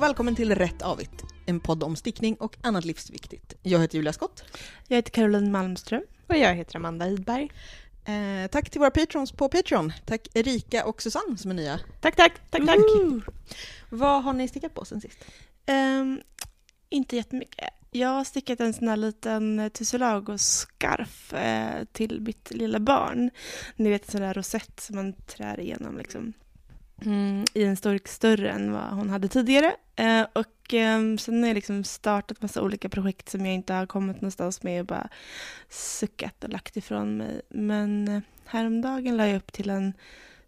och välkommen till Rätt Avigt, en podd om stickning och annat livsviktigt. Jag heter Julia Skott. Jag heter Caroline Malmström. Och jag heter Amanda Idberg. Eh, tack till våra patrons på Patreon. Tack Erika och Susanne som är nya. Tack, tack, tack, tack. Vad har ni stickat på sen sist? Ehm, inte jättemycket. Jag har stickat en sån här liten tussilago-skarf eh, till mitt lilla barn. Ni vet en sån där rosett som man trär igenom liksom. Mm, I en storlek större än vad hon hade tidigare. Eh, och eh, sen har jag liksom startat massa olika projekt som jag inte har kommit någonstans med och bara suckat och lagt ifrån mig. Men eh, häromdagen la jag upp till en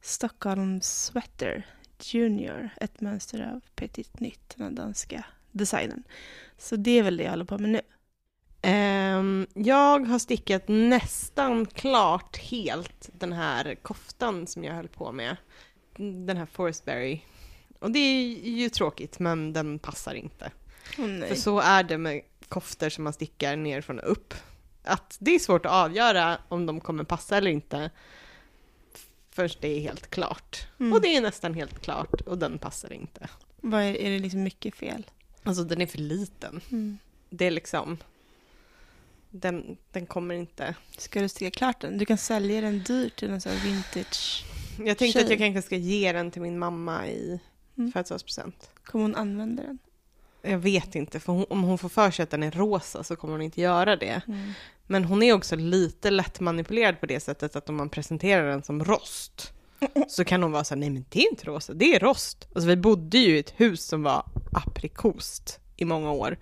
Stockholm Sweater Junior, ett mönster av Petit Nytt, den danska designen. Så det är väl det jag håller på med nu. Um, jag har stickat nästan klart helt den här koftan som jag höll på med. Den här Forestberry. Och det är ju tråkigt, men den passar inte. Oh, För så är det med koftor som man stickar nerifrån och upp. Att det är svårt att avgöra om de kommer passa eller inte först det är helt klart. Mm. Och det är nästan helt klart och den passar inte. Vad är, är det liksom mycket fel? Alltså den är för liten. Det är liksom... Den, den kommer inte... Ska du sticka klart den? Du kan sälja den dyrt till en sån här vintage. Jag tänkte att Tjej. jag kanske ska ge den till min mamma i Mm. födelsedagspresent. Kommer hon använda den? Jag vet inte, för hon, om hon får för sig att den är rosa så kommer hon inte göra det. Mm. Men hon är också lite lätt manipulerad på det sättet att om man presenterar den som rost så kan hon vara så här, nej men det är inte rosa, det är rost. Alltså vi bodde ju i ett hus som var aprikost i många år.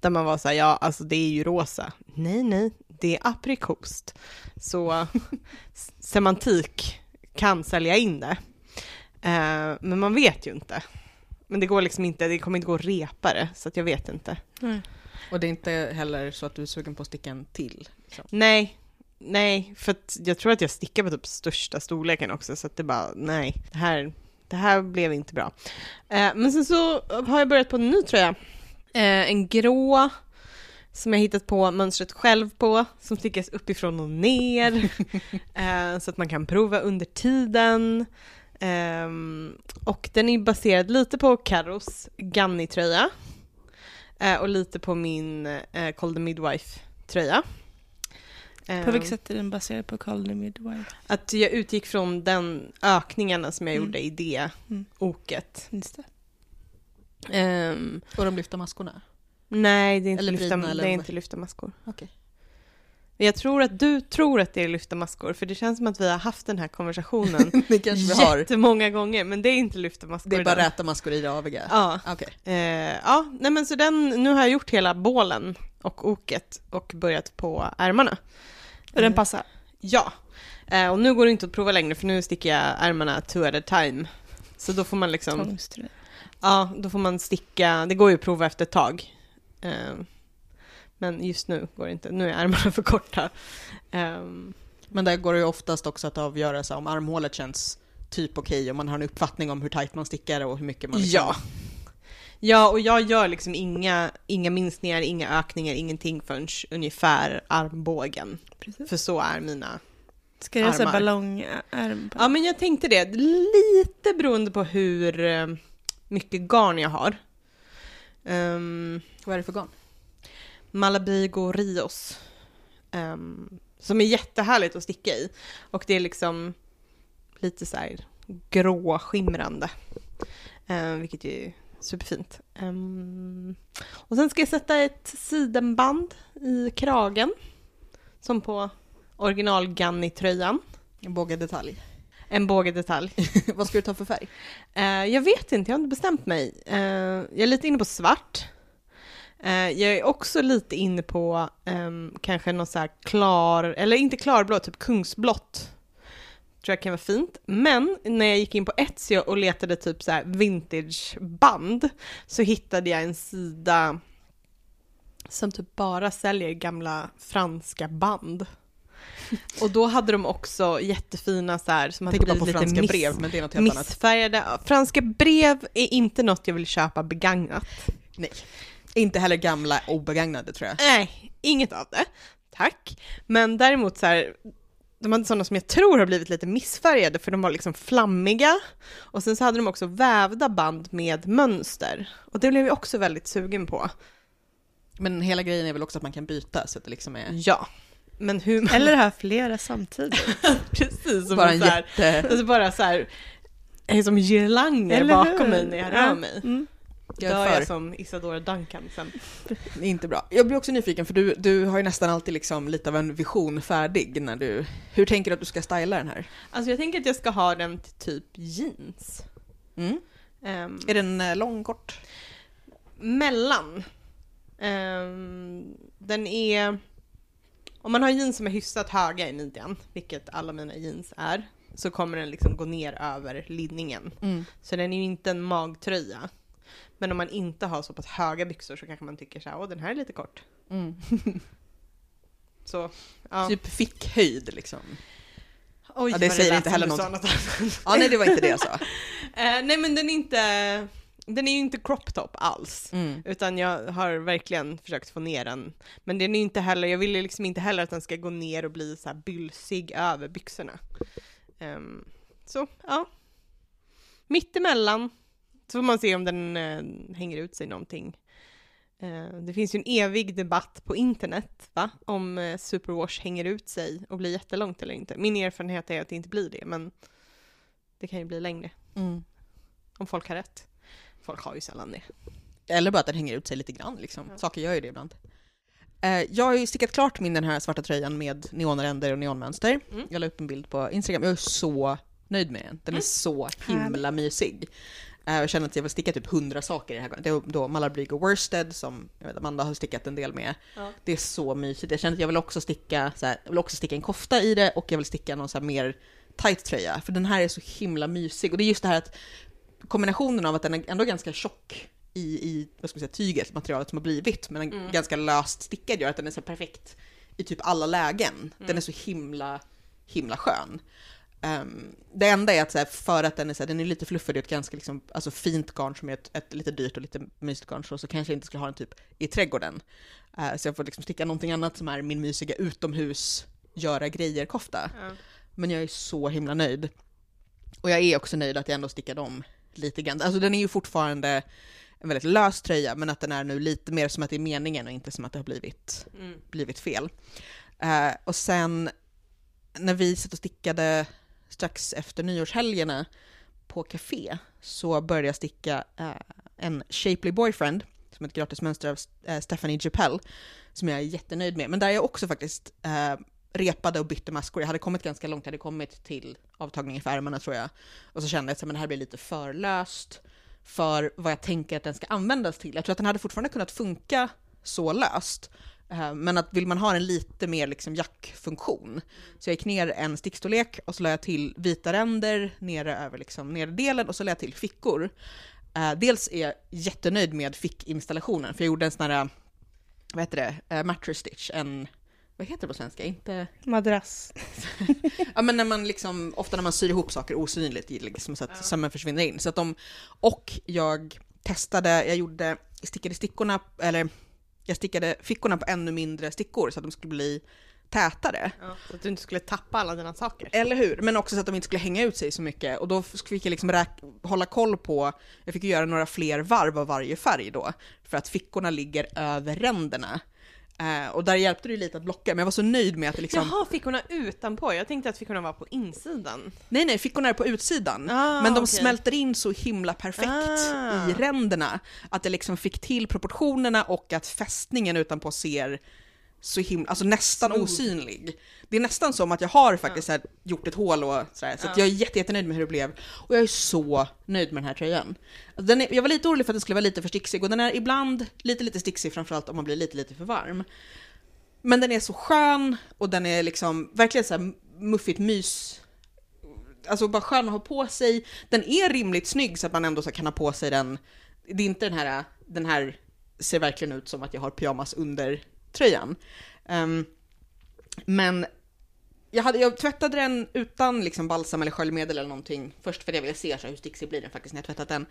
Där man var så här, ja alltså det är ju rosa. Nej, nej, det är aprikost. Så semantik kan sälja in det. Eh, men man vet ju inte. Men det går liksom inte, det kommer inte gå att repa det, så att jag vet inte. Och det är inte heller så att du är sugen på att sticka en till? Liksom. Nej, nej, för att jag tror att jag stickar på typ största storleken också, så att det bara, nej, det här, det här blev inte bra. Eh, men sen så har jag börjat på en ny tröja. Eh, en grå, som jag hittat på mönstret själv på, som stickas uppifrån och ner, eh, så att man kan prova under tiden. Ehm, och den är baserad lite på Carros Ganni-tröja, eh, och lite på min eh, Call the Midwife-tröja. På Ehm, vilket sätt är den baserad på Colony Midwife? Att jag utgick från den ökningarna som jag Mm. gjorde i det Mm. oket. Just det. Ehm, Och de lyfta maskorna? Nej, det är inte, Eller lyfta, vridna, eller det är inte lyfta maskor. Men Jag tror att du tror att det är lyfta maskor, för det känns som att vi har haft den här konversationen det kanske vi har. jättemånga gånger, men det är inte lyfta maskor. Det är bara den. räta maskor i det aviga? Ja. Okej. Eh, ja, nej men så den, nu har jag gjort hela bålen och oket och börjat på ärmarna. Och den passar? Ja, eh, och nu går det inte att prova längre för nu sticker jag ärmarna two at a time. Så då får man liksom, Tvångströja. ja, då får man sticka, det går ju att prova efter ett tag. Eh, men just nu går det inte, nu är ärmarna för korta. Ehm, Men där går det ju oftast också att avgöra så om armhålet känns typ okej, om man har en uppfattning om hur tajt man stickar och hur mycket man liksom... Ja. Ja, och jag gör liksom inga, inga minskningar, inga ökningar, ingenting förrän ungefär armbågen. Precis. För så är mina. Ska jag säga på? Ja, men jag tänkte det. Lite beroende på hur eh, mycket garn jag har. Um, Vad är det för garn? Malabigo Rios. Um, som är jättehärligt att sticka i. Och det är liksom lite så här gråskimrande. Um, vilket är superfint. Um, och sen ska jag sätta ett sidenband i kragen. Som på original Ganni-tröjan. En bågedetalj. En bågedetalj. Vad ska du ta för färg? Eh, jag vet inte, jag har inte bestämt mig. Eh, jag är lite inne på svart. Eh, jag är också lite inne på ehm, kanske någon så här klar, eller inte klarblå, typ kungsblått. Tror jag kan vara fint. Men när jag gick in på Etsy och letade typ så här vintageband så hittade jag en sida som typ bara säljer gamla franska band. Och då hade de också jättefina så här som hade blivit lite franska miss- brev, men det är något helt annat. Missfärgade. Ja, Franska brev är inte något jag vill köpa begagnat. Nej. Inte heller gamla obegagnade tror jag. Nej, inget av det. Tack. Men däremot så här, de hade sådana som jag tror har blivit lite missfärgade för de var liksom flammiga. Och sen så hade de också vävda band med mönster. Och det blev jag också väldigt sugen på. Men hela grejen är väl också att man kan byta så att det liksom är Ja. Men hur man... Eller ha flera samtidigt. precis som bara en så här, jätte... alltså bara så här, jag är som girlanger bakom hur? mig när jag Ja. rör mig. Mm. Jag Då är är för. jag som Isadora Duncan sen. Är inte bra. Jag blir också nyfiken för du, du har ju nästan alltid liksom lite av en vision färdig när du... Hur tänker du att du ska styla den här? Alltså jag tänker att jag ska ha den till typ jeans. Mm. Ehm, Är den eh, lång, kort? mellan. Ehm, den är... Om man har jeans som är hyfsat höga i midjan, vilket alla mina jeans är, så kommer den liksom gå ner över linningen. Mm. Så den är ju inte en magtröja. Men om man inte har så pass höga byxor så kanske man tycker så här, åh den här är lite kort. Mm. Så, ja. Typ fickhöjd liksom. Oj, ja, det säger lät inte heller något. något. Ja, nej det var inte det jag sa. Eh, nej men den är inte, den är ju inte crop top alls. Mm. Utan jag har verkligen försökt få ner den. Men den är inte heller, jag vill liksom inte heller att den ska gå ner och bli så här bylsig över byxorna. Ehm, så, ja. Mittemellan. Så får man se om den eh, hänger ut sig någonting. Eh, det finns ju en evig debatt på internet va? om eh, superwash hänger ut sig och blir jättelångt eller inte. Min erfarenhet är att det inte blir det, men det kan ju bli längre. Mm. Om folk har rätt. Folk har ju sällan det. Eller bara att den hänger ut sig lite grann liksom. Ja. Saker gör ju det ibland. Eh, jag har ju stickat klart min den här svarta tröjan med neonränder och neonmönster. Mm. Jag la upp en bild på Instagram. Jag är så nöjd med den. Den är så himla mysig. Eh, jag känner att jag vill sticka typ hundra saker i det här gången. Det är då Malarbrig och Worsted som jag vet, Amanda har stickat en del med. Ja. Det är så mysigt. Jag känner att jag vill också sticka, så jag vill också sticka en kofta i det och jag vill sticka någon så mer tight tröja. För den här är så himla mysig. Och det är just det här att kombinationen av att den är ändå ganska tjock i, i vad ska man säga, tyget, materialet som har blivit, men en Mm. ganska löst stickad gör att den är så perfekt i typ alla lägen. Den är så himla, himla skön. Ehm, det enda är att så här, för att den är, så här, den är lite fluffig, det är ett ganska liksom, alltså, fint garn som är ett, ett lite dyrt och lite mysigt garn, så, så kanske jag inte skulle ha den typ i trädgården. Eh, så jag får liksom sticka någonting annat som är min mysiga utomhus, göra grejer-kofta. Ja. Men jag är så himla nöjd. Och jag är också nöjd att jag ändå stickade om lite grann. Alltså den är ju fortfarande en väldigt lös tröja, men att den är nu lite mer som att det är meningen och inte som att det har blivit, Mm. blivit fel. Eh, och sen när vi satt och stickade strax efter nyårshelgerna på café så började jag sticka eh, en Shapely Boyfriend som ett gratismönster av eh, Stephanie Japel som jag är jättenöjd med. Men där jag också faktiskt eh, repade och bytte maskor. Jag hade kommit ganska långt, jag hade kommit till avtagningen för ärmarna tror jag. Och så kände jag att det här blir lite för löst för vad jag tänker att den ska användas till. Jag tror att den hade fortfarande kunnat funka så löst. Eh, men att vill man ha en lite mer liksom jackfunktion. Så jag gick ner en stickstorlek och så la jag till vita ränder nere över liksom nederdelen och så la jag till fickor. Eh, dels är jag jättenöjd med fickinstallationen för jag gjorde en sån här, eh, vad heter det, uh, mattress stitch, en, vad heter det på svenska? Inte Madrass. Ja men när man liksom, ofta när man syr ihop saker osynligt liksom, så att Ja. sömmen försvinner in. Så att de, och jag testade, jag gjorde, stickade stickorna, eller jag stickade fickorna på ännu mindre stickor så att de skulle bli tätare. Ja. Så att du inte skulle tappa alla dina saker. Eller hur? Men också så att de inte skulle hänga ut sig så mycket. Och då fick jag liksom hålla koll på, jag fick göra några fler varv av varje färg då, för att fickorna ligger över ränderna. Eh, och där hjälpte det ju lite att blocka, men jag var så nöjd med att det liksom... Jaha, fickorna utanpå. Jag tänkte att fickorna var på insidan. Nej nej, fickorna är på utsidan. Ah, men de okej. smälter in så himla perfekt Ah. i ränderna. Att det liksom fick till proportionerna och att fästningen utanpå ser så himla, alltså nästan Smooth. osynlig. Det är nästan som att jag har faktiskt här, gjort ett hål och sådär, så Ja. jag är jätte, jättenöjd med hur det blev. Och jag är så nöjd med den här tröjan. Den är, jag var lite orolig för att den skulle vara lite för sticksig och den är ibland lite, lite sticksig framförallt om man blir lite, lite för varm. Men den är så skön och den är liksom verkligen så här muffigt mys. Alltså bara skön att ha på sig. Den är rimligt snygg så att man ändå så kan ha på sig den. Det är inte den här, den här ser verkligen ut som att jag har pyjamas under tröjan. Um, ehm, men jag, hade, jag tvättade den utan liksom balsam eller sköljmedel eller någonting. Först för att jag ville se så hur sticksig blir den faktiskt när jag tvättat den.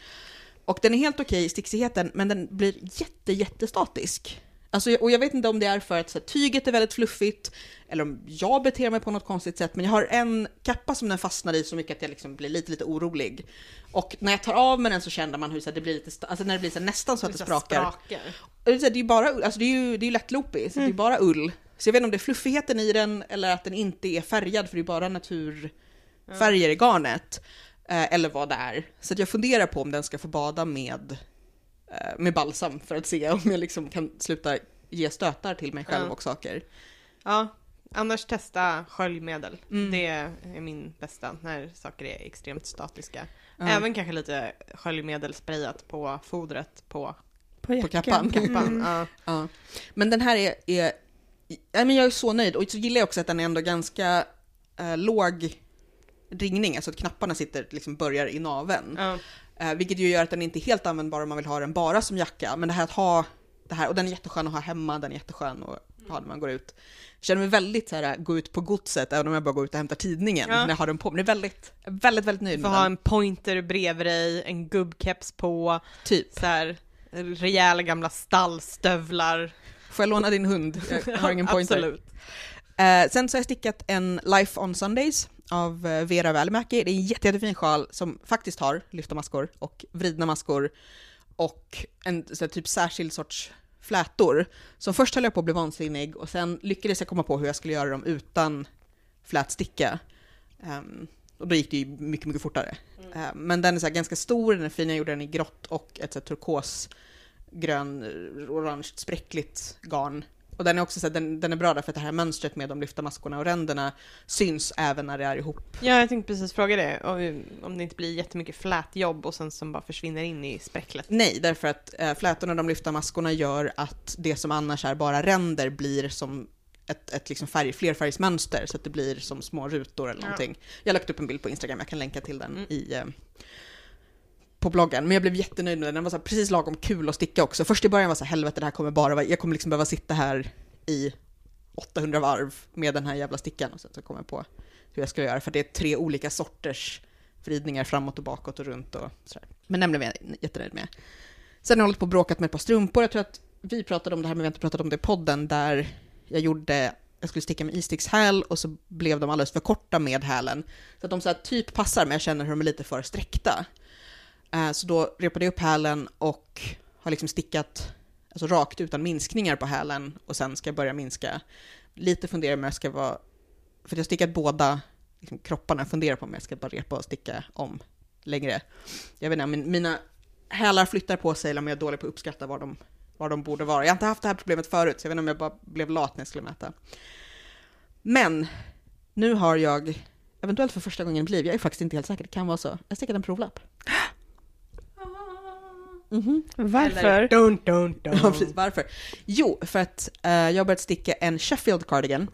Och den är helt okej i sticksighet, men den blir jätte, jättestatisk. Alltså, och jag vet inte om det är för att här, tyget är väldigt fluffigt, eller om jag beter mig på något konstigt sätt, men jag har en kappa som den fastnar i så mycket att jag liksom blir lite, lite orolig. Och när jag tar av mig den så känner man hur så här, det blir lite, alltså när det blir så här, nästan så att det sprakar. Det här, det är ju bara, alltså det är ju, det är ju lättloopig, så det är bara ull. Så jag vet inte om det är fluffigheten i den eller att den inte är färgad, för det är bara naturfärger i garnet. Eh, eller vad det är. Så jag funderar på om den ska få bada med, med balsam för att se om jag liksom kan sluta ge stötar till mig själv Ja. och saker. Ja, annars testa sköljmedel. Mm. Det är min bästa när saker är extremt statiska. Ja. Även kanske lite sköljmedel sprayat på fodret på På jackan. kappan. kappan. Mm. Ja. Ja. Men den här är, är ja, men jag är så nöjd och så gillar jag också att den är ändå ganska eh, låg ringning, alltså att knapparna sitter, liksom börjar i naveln. Eh, vilket ju gör att den inte är helt användbar om man vill ha den bara som jacka. Men det här att ha det här, och den är jätteskön att ha hemma, den är jätteskön att ha när man går ut. Jag känner mig väldigt så här, gå ut på godset, även om jag bara går ut och hämtar tidningen Ja. när jag har den på mig. Det är väldigt, väldigt, väldigt nöjd med ha den. en pointer bredvid dig, en gubbkeps på, Typ. så här rejäla gamla stallstövlar. Får jag låna din hund? Jag har ingen pointer. Absolut. Eh, sen så har jag stickat en Life on Sundays av eh, Vera Välimäki. Det är en jätte, jättefin sjal som faktiskt har lyfta maskor och vridna maskor och en så här, typ särskild sorts flätor. Som först höll jag på att bli vansinnig och sen lyckades jag komma på hur jag skulle göra dem utan flätsticka. Ehm, och då gick det ju mycket, mycket fortare. Eh, men den är så ganska stor, den är fin, jag gjorde den i grått och ett så turkos grön, orange, spräckligt garn. Och den är också så här, den, den är bra därför att det här mönstret med de lyfta maskorna och ränderna syns även när det är ihop. Ja, jag tänkte precis fråga det. Om om det inte blir jättemycket flätjobb och sen som bara försvinner in i spräcklet. Nej, därför att eh, flätorna och de lyfta maskorna gör att det som annars är bara ränder blir som ett, ett liksom färg, flerfärgsmönster så att det blir som små rutor eller Ja. någonting. Jag har lagt upp en bild på Instagram, jag kan länka till den Mm. i, eh, på bloggen. Men jag blev jättenöjd med den, den var så här, precis lagom kul att sticka också. Först i början var så här, helvete det här kommer bara vara, jag kommer liksom behöva sitta här i 800 varv med den här jävla stickan och sen så kom jag på hur jag ska göra för det är tre olika sorters vridningar framåt och bakåt och runt och sådär. Men den blev jag jättenöjd med. Sen har jag hållit på och bråkat med ett par strumpor. Jag tror att vi pratade om det här, men vi har inte pratat om det i podden, där jag gjorde, jag skulle sticka med istickshäl och så blev de alldeles för korta med hälen. Så att de så här typ passar, men jag känner hur de är lite för sträckta. Eh, Så då repade jag upp hälen och har liksom stickat alltså rakt utan minskningar på hälen och sen ska jag börja minska. Lite funderar om jag ska vara, för jag har stickat båda liksom, kropparna, funderar på om jag ska bara repa och sticka om längre. Jag vet inte, min, mina hälar flyttar på sig eller om jag är dålig på att uppskatta var de, var de borde vara. Jag har inte haft det här problemet förut, så jag vet inte om jag bara blev lat när jag skulle mäta. Men nu har jag, eventuellt för första gången i mitt liv, jag är faktiskt inte helt säker, det kan vara så, jag har stickat en provlapp. Mhm. Varför? Don't, don't, don't. Ja, precis. Varför? Jo, för att eh, jag har börjat sticka en Sheffield cardigan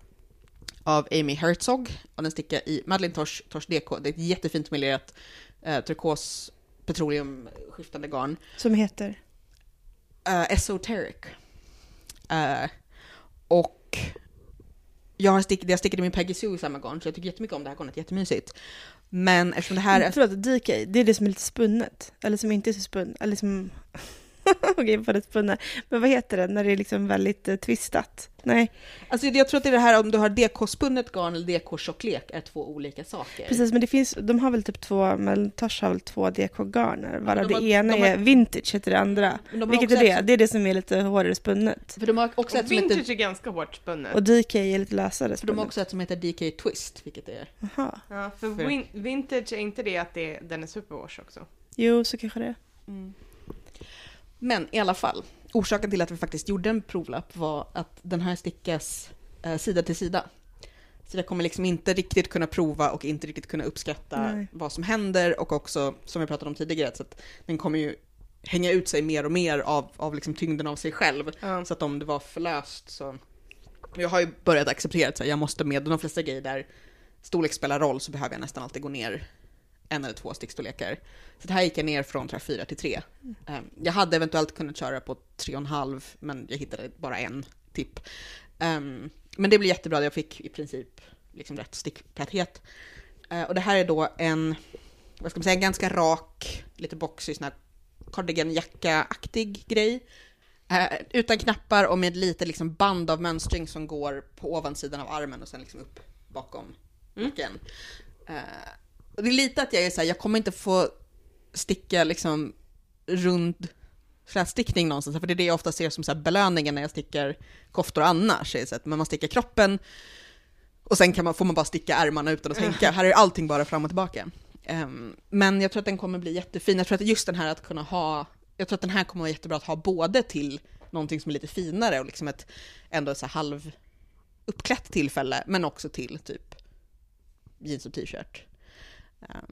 av Amy Herzog och den stickar i Madeleine Tosh, Tosh DK. Det är ett jättefint melerat uh, turkos petroleumskiftande garn. Som heter? Uh, esoteric. Eh, och jag har stickat, jag stickade min Peggy Sue i samma garn, så jag tycker jättemycket om det här garnet, jättemysigt. Men eftersom det här är... Förlåt, DK, det är det som är lite spunnet. Eller som inte är så spunnet. Eller som... Det spunna. Men vad heter det när det är liksom väldigt eh, twistat? Nej, Alltså jag tror att det är det här om du har DK-spunnet garn eller DK-tjocklek är två olika saker. precis. Men det finns, de har väl typ två, men Tosh har väl två DK-garner. Varav de har- det ena de har- är vintage, heter det andra. De Vilket är det? ett- Det är det som är lite hårdare spunnet. För de har också ett Och som heter, vintage är ganska hårt spunnet. Och DK är lite lösare för de har spunnet. också ett som heter DK Twist, vilket är... Jaha. Ja, för För- win- vintage är inte det att det, den är superwash också? Jo, så kanske det är. Men i alla fall, orsaken till att vi faktiskt gjorde en provlapp var att den här stickas eh, sida till sida. Så jag kommer liksom inte riktigt kunna prova och inte riktigt kunna uppskatta Nej. vad som händer och också, som vi pratade om tidigare, så att den kommer ju hänga ut sig mer och mer av, av liksom tyngden av sig själv. Ja. Så att om det var för löst så... Jag har ju börjat acceptera att jag måste med de flesta grejer där storlek spelar roll så behöver jag nästan alltid gå ner en eller två stickstorlekar. Så det här gick jag ner från tror jag, fyra till tre. Ehm, Jag hade eventuellt kunnat köra på tre och en halv, men jag hittade bara en tipp. Ehm, Men det blev jättebra, jag fick i princip liksom rätt sticktäthet. Eh, Och det här är då en, vad ska man säga, ganska rak, lite boxig sån här cardiganjacka-aktig grej. Eh, utan knappar och med lite liksom band av mönstring som går på ovansidan av armen och sen liksom upp bakom Mm. nacken. Eh, och det är lite att jag är såhär, jag kommer inte få sticka liksom rund flätstickning någonstans, för det är det jag ofta ser som så här belöningen när jag stickar koftor annars. Är så att man stickar kroppen och sen kan man, får man bara sticka ärmarna utan att tänka. Här är allting bara fram och tillbaka. Um, men jag tror att den kommer bli jättefin. Jag tror att just den här att kunna ha, jag tror att den här kommer vara jättebra att ha både till någonting som är lite finare och liksom ett ändå så halv uppklätt tillfälle, men också till typ jeans och t-shirt. Ehm,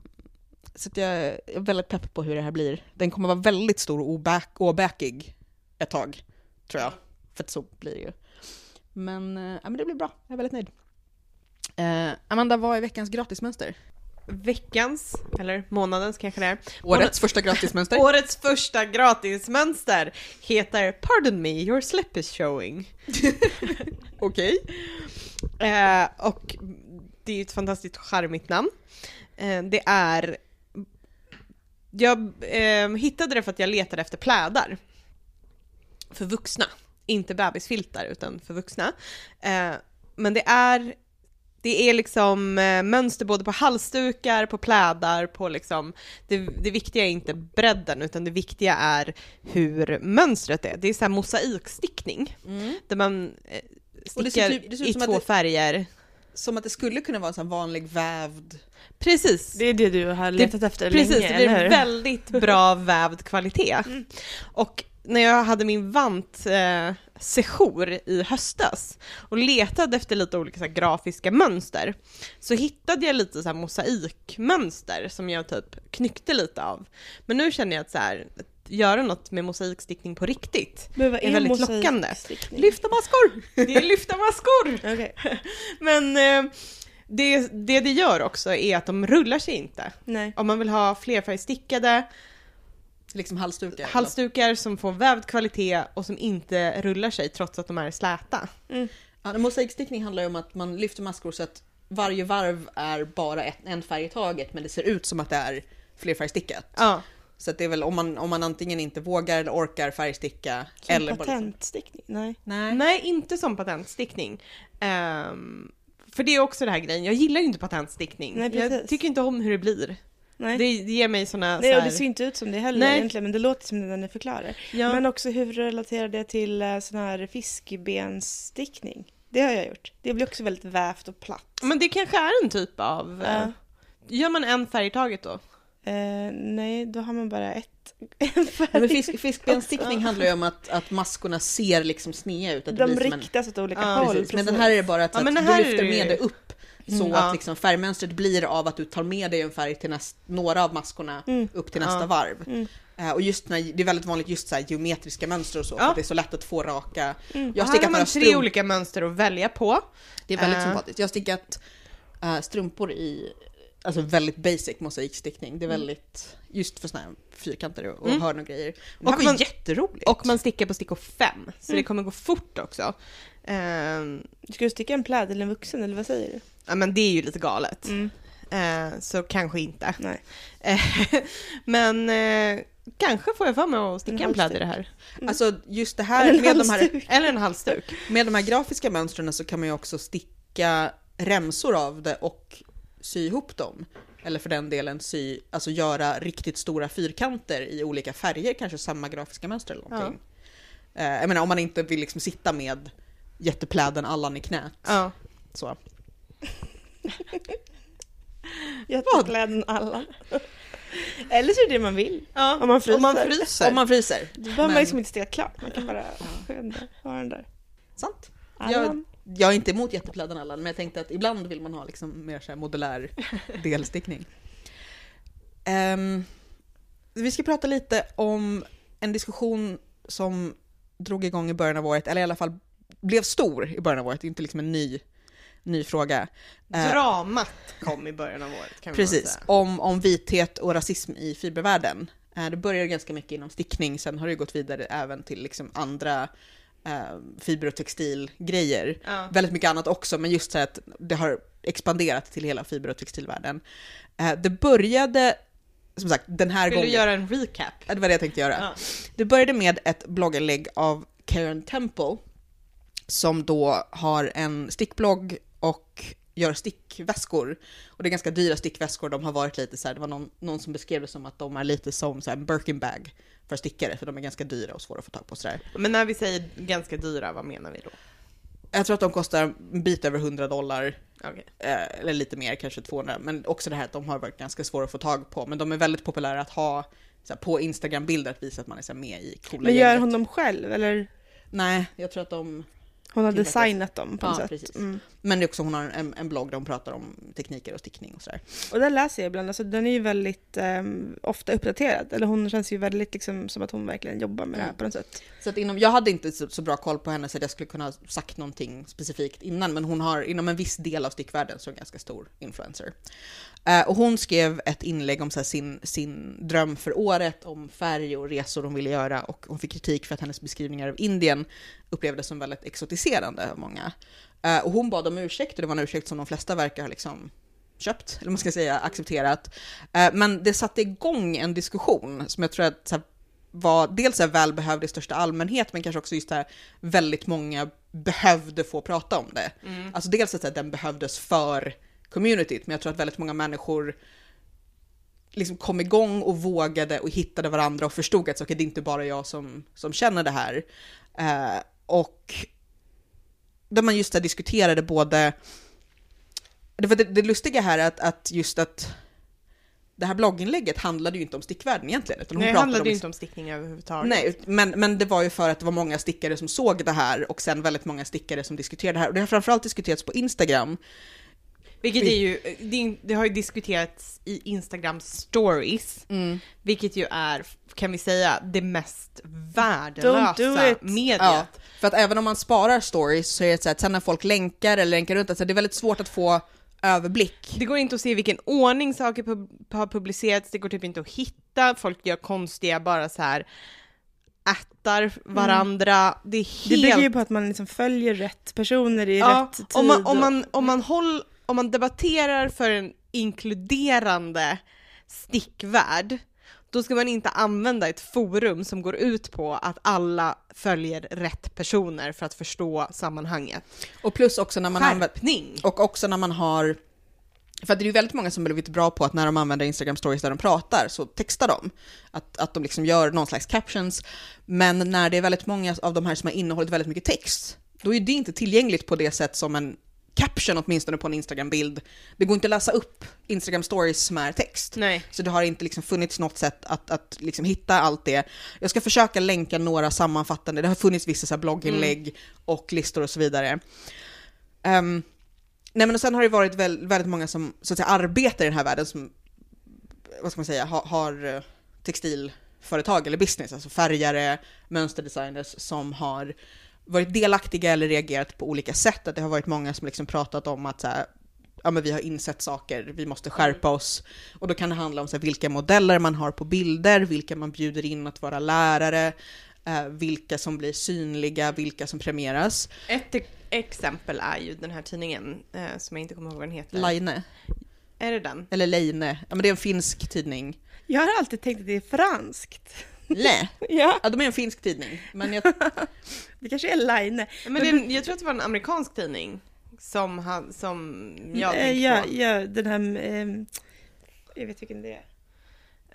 så jag är väldigt pepp på hur det här blir. Den kommer vara väldigt stor och oback, åbäkig ett tag, tror jag. För att så blir det ju. Men, eh, ja, men det blir bra, jag är väldigt nöjd. Eh, Amanda, vad är veckans gratismönster? Veckans, eller månadens kanske det är. Årets första gratismönster? Årets första gratismönster heter Pardon me, your slip is showing. Okej. Eh, och det är ju ett fantastiskt charmigt namn. Eh, det är... Jag eh, hittade det för att jag letade efter plädar. För vuxna. Inte bebisfiltar, utan för vuxna. Eh, men det är... Det är liksom eh, mönster både på halsdukar, på plädar, på liksom... Det, det viktiga är inte bredden, utan det viktiga är hur mönstret är. Det är så här mosaikstickning, Mm. där man eh, Och det ser typ- det ser i två det- färger. Som att det skulle kunna vara en sån vanlig vävd... Precis. Det är det du har letat efter Precis, länge, det blir väldigt bra vävd kvalitet. Och när jag hade min vant eh, sejour i höstas och letade efter lite olika så här, grafiska mönster så hittade jag lite så här, mosaikmönster som jag typ knyckte lite av. Men nu känner jag att så här, göra något med mosaikstickning på riktigt Men vad är väldigt lockande. Lyfta maskor! Det är lyfta maskor! Okej, Men eh, det, det det gör också är att de rullar sig inte. nej. Om man vill ha flerfärgstickade Liksom halsdukar. halsdukar som får vävd kvalitet och som inte rullar sig trots att de är släta. Mm. Ja, mosaikstickning handlar ju om att man lyfter maskor så att varje varv är bara ett, en färg i taget, men det ser ut som att det är flerfärgstickat. Ja, Så det är väl om man, om man antingen inte vågar eller orkar färgsticka Som eller liksom, patentstickning? Nej. Nej. nej inte som patentstickning. Ehm, för det är också det här grejen, jag gillar ju inte patentstickning. Nej, jag tycker inte om hur det blir. Nej. Det, det ger mig såna Nej, så och här, det ser inte ut som det heller Nej. egentligen, men det låter som det när ni förklarar. ja, Men också hur relaterar det till eh, sån här fiskbensstickning? Det har jag gjort. Det blir också väldigt vävt och platt. men det kanske är en typ av... eh, Ja. Gör man en färg i taget då? Eh, nej, då har man bara ett. Men fisk, fiskbensstickning handlar ju om att, att maskorna ser liksom snea ut. Att De som en, riktas åt olika Ja, håll. precis. Men den här är det bara att, Ja, att du lyfter med det upp. Så Mm. att Ja. liksom färgmönstret blir av att du tar med dig en färg till näst, några av maskorna Mm. upp till nästa Ja. varv. Mm. Eh, och just när, det är väldigt vanligt just så här geometriska mönster och så, Ja. för att det är så lätt att få raka. Mm. Jag har här har man tre olika mönster att välja på. Det är väldigt Eh. sympatiskt. Jag har stickat eh, strumpor i alltså väldigt basic mosaikstickning. Det är väldigt, just för såna här fyrkanter och, och Mm. hörn och grejer. Det Och här var man- jätteroligt. Och man stickar på stickor fem, så Mm. det kommer gå fort också. Ehm, Ska du sticka en pläd eller en vuxen, eller vad säger du? ja men det är ju lite galet. Mm. Eh, så kanske inte. Men eh, kanske får jag för mig att sticka En en pläd i det här. Alltså just det här med de här. Eller en halsduk. med de här grafiska mönstren så kan man ju också sticka remsor av det och sy ihop dem. Eller för den delen sy, alltså göra riktigt stora fyrkanter i olika färger, kanske samma grafiska mönster eller någonting. Eh, jag menar om man inte vill liksom sitta med jättepläden Allan i knät. Ja. Så. Jättepläden alla. eller så är det det man vill. ja. Om man fryser. Om man fryser. Om man fryser. Då behöver man liksom inte sticka klart. Man kan bara ha den där. Sant. Allan. Jag är inte emot jättepläden Allan, men jag tänkte att ibland vill man ha liksom mer så här modulär delstickning. Ehm, vi ska prata lite om en diskussion som drog igång i början av året, eller i alla fall blev stor i början av året, inte liksom en ny, ny fråga. Eh, Dramat kom i början av året kan Precis, säga. om, om vithet och rasism i fibervärlden. Eh, Det började ganska mycket inom stickning, sen har det gått vidare även till liksom andra eh, fiber och textilgrejer. Ja. Väldigt mycket annat också, men just så att det har expanderat till hela fiber och textilvärlden. Eh, Det började som sagt, den här Vill gången. du göra en recap? Det var det jag tänkte göra. Ja. Det började med ett blogginlägg av Karen Temple som då har en stickblogg och gör stickväskor. Och det är ganska dyra stickväskor, de har varit lite så här, det var någon, någon som beskrev det som att de är lite som så här en Birkin bag för stickare, för de är ganska dyra och svåra att få tag på sådär. Men när vi säger ganska dyra, vad menar vi då? Jag tror att de kostar en bit över 100 dollar, Okej. eh, eller lite mer, kanske 200, men också det här att de har varit ganska svåra att få tag på, men de är väldigt populära att ha så här, på Instagram-bilder, att visa att man är så här, med i coola Men gör gänget. hon dem själv eller? Nej, jag tror att de Hon har designat dem på något Ja, sätt. precis. Mm. Men det är också, hon har en, en blogg där hon pratar om tekniker och stickning och sådär. Och där läser jag ibland, alltså den är ju väldigt ehm, ofta uppdaterad. Eller hon känns ju väldigt liksom som att hon verkligen jobbar med det här Mm. på något sätt. Så att inom, jag hade inte så, så bra koll på henne så att jag skulle kunna ha sagt någonting specifikt innan, men hon har inom en viss del av stickvärlden så är hon ganska stor influencer. Eh, och hon skrev ett inlägg om så här, sin, sin dröm för året, om färg och resor hon ville göra och hon fick kritik för att hennes beskrivningar av Indien upplevdes som väldigt exotiserande av många. Eh, och hon bad om ursäkt och det var en ursäkt som de flesta verkar ha liksom köpt, eller man ska säga, accepterat. Eh, men det satte igång en diskussion som jag tror att var dels är välbehövd i största allmänhet, men kanske också just det här väldigt många behövde få prata om det. Alltså dels att den behövdes för communityt, men jag tror att väldigt många människor liksom kom igång och vågade och hittade varandra och förstod att så, okay, det är inte bara jag som, som känner det här. Eh, och där man just där diskuterade både, det det, det lustiga här att, att just att det här blogginlägget handlade ju inte om stickvärlden egentligen. Utan hon Nej, det handlade om ju inte om stickning överhuvudtaget. Nej, men, men det var ju för att det var många stickare som såg det här och sen väldigt många stickare som diskuterade det här. Och det har framförallt diskuterats på Instagram. Vilket är ju, det, det har ju diskuterats i Instagram stories, vilket ju är, kan vi säga, det mest do värdelösa it. mediet. Ja, för att även om man sparar stories så är det så att sen när folk länkar eller länkar runt, alltså det är väldigt svårt att få överblick. Det går inte att se i vilken ordning saker pub- har publicerats, det går typ inte att hitta, folk gör konstiga bara så här ättar varandra, det är Det helt... bygger ju på att man liksom följer rätt personer i ja, rätt tid. om man, om man, om man, håll, om man debatterar för en inkluderande stickvärld, då ska man inte använda ett forum som går ut på att alla följer rätt personer för att förstå sammanhanget. Och plus också när man använder, Skärpning! och också när man har för det är ju väldigt många som blivit bra på att när de använder Instagram stories där de pratar så textar de. Att, att de liksom gör någon slags captions. Men när det är väldigt många av de här som har innehållit väldigt mycket text, då är det inte tillgängligt på det sätt som en caption åtminstone på en Instagram-bild. Det går inte att läsa upp Instagram stories som är text. Nej. Så det har inte liksom funnits något sätt att, att liksom hitta allt det. Jag ska försöka länka några sammanfattande, det har funnits vissa så blogginlägg och listor och så vidare. Ehm, nej men och sen har det varit väl, väldigt många som så att säga, arbetar i den här världen som, vad ska man säga, har, har eh, textilföretag eller business, alltså färgare, mönsterdesigners som har varit delaktiga eller reagerat på olika sätt. Att det har varit många som liksom pratat om att så här, ja, men vi har insett saker, vi måste skärpa oss. Och då kan det handla om så här, vilka modeller man har på bilder, vilka man bjuder in att vara lärare, eh, vilka som blir synliga, vilka som premieras. Ett e- exempel är ju den här tidningen, eh, som jag inte kommer ihåg vad den heter. Line, Är det den? eller Leine, ja men det är en finsk tidning. Jag har alltid tänkt att det är franskt. Le, Ja, ja de är en finsk tidning, men jag, det kanske är Line. Men det, jag tror att det var en amerikansk tidning som, ha, som jag Eh, tänkte ja, på. ja, den här... ehm, jag vet vilken det är.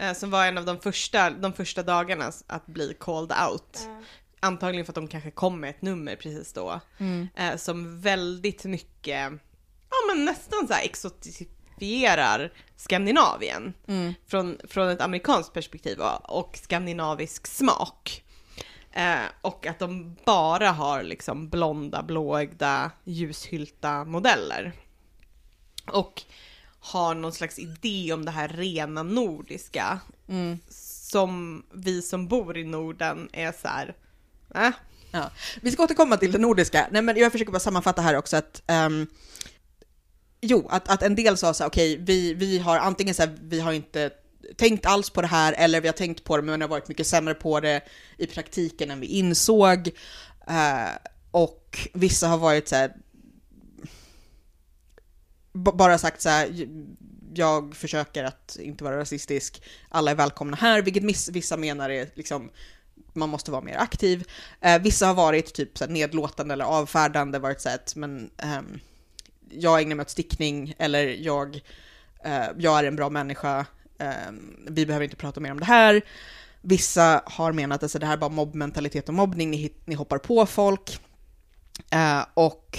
Eh, som var en av de första, de första dagarna att bli called out. Antagligen för att de kanske kom med ett nummer precis då. Eh, som väldigt mycket, ja men nästan så här exotifierar Skandinavien. Från, från ett amerikanskt perspektiv och, skandinavisk smak. Eh, och att de bara har liksom blonda, blåögda, ljushylta modeller. Och har någon slags idé om det här rena nordiska. Som vi som bor i Norden är så här, äh, Ja. Vi ska återkomma till det nordiska. Nej, men jag försöker bara sammanfatta här också att ehm, Jo, att, att en del sa så här, okej, vi, vi har antingen så här, vi har inte tänkt alls på det här, eller vi har tänkt på det, men har varit mycket sämre på det i praktiken än vi insåg. Eh, och vissa har varit så här, bara sagt så här, jag försöker att inte vara rasistisk, alla är välkomna här, vilket vissa menar är liksom man måste vara mer aktiv. Eh, vissa har varit typ så här, nedlåtande eller avfärdande, varit så att men ehm, jag ägnar mig åt stickning eller jag, eh, jag är en bra människa, eh, vi behöver inte prata mer om det här. Vissa har menat att alltså, det här är bara mobbmentalitet och mobbning, ni, ni hoppar på folk. Eh, och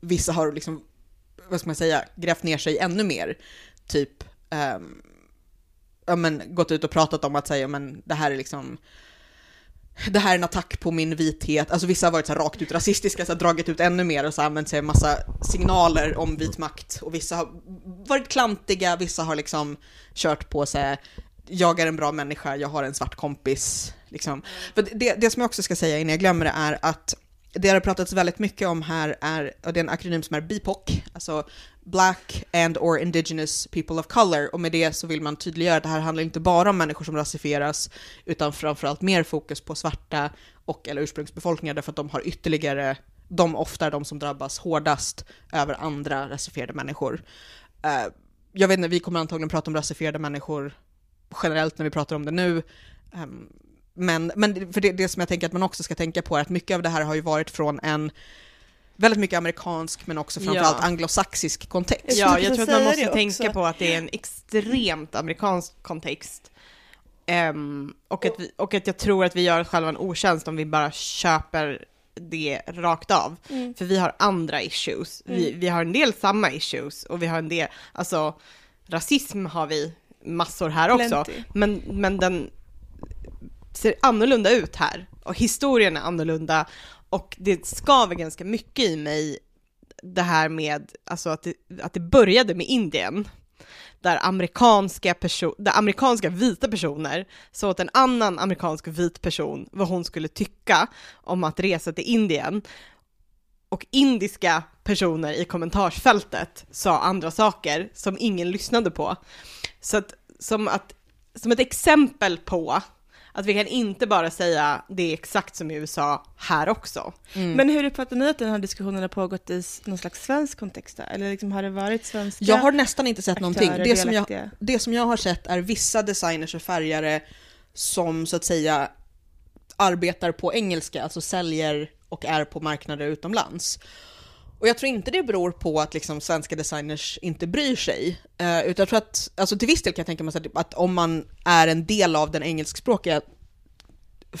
vissa har liksom, vad ska man säga, grävt ner sig ännu mer. Typ, ehm, ja men gått ut och pratat om att säga, men det här är liksom, det här är en attack på min vithet. Alltså vissa har varit så här rakt ut rasistiska, så här, dragit ut ännu mer och så här, använt sig av massa signaler om vit makt. Och vissa har varit klantiga, vissa har liksom kört på så här, jag är en bra människa, jag har en svart kompis. Liksom. För det, det som jag också ska säga innan jag glömmer det är att det har pratats väldigt mycket om här är, och det är en akronym som är BIPOC, alltså Black and or Indigenous People of Color, och med det så vill man tydliggöra att det här handlar inte bara om människor som rasifieras, utan framförallt mer fokus på svarta och eller ursprungsbefolkningar, därför att de har ytterligare, de ofta är de som drabbas hårdast över andra rasifierade människor. Eh, jag vet inte, vi kommer antagligen prata om rasifierade människor generellt när vi pratar om det nu, ehm, men, men för det, det som jag tänker att man också ska tänka på är att mycket av det här har ju varit från en väldigt mycket amerikansk men också framförallt Ja. anglosaxisk kontext. Ja, jag tror att man måste tänka på att det är en extremt amerikansk kontext. Ehm, och, att vi, och att jag tror att vi gör oss själva en otjänst om vi bara köper det rakt av. Mm. För vi har andra issues. Vi, vi har en del samma issues och vi har en del, alltså rasism har vi massor här också. Men, men den ser annorlunda ut här och historien är annorlunda och det skaver ganska mycket i mig det här med alltså att, det, att det började med Indien där amerikanska, perso- där amerikanska vita personer sa åt en annan amerikansk vit person vad hon skulle tycka om att resa till Indien och indiska personer i kommentarsfältet sa andra saker som ingen lyssnade på. Så att, som, att, som ett exempel på att vi kan inte bara säga det är exakt som i USA här också. Mm. Men hur uppfattar ni att den här diskussionen har pågått i någon slags svensk kontext? då? Eller liksom har det varit svenska Jag har nästan inte sett någonting. Det som, jag, det som jag har sett är vissa designers och färgare som så att säga arbetar på engelska, alltså säljer och är på marknader utomlands. Och jag tror inte det beror på att liksom svenska designers inte bryr sig, eh, utan jag tror att, alltså till viss del kan jag tänka mig att, att om man är en del av den engelskspråkiga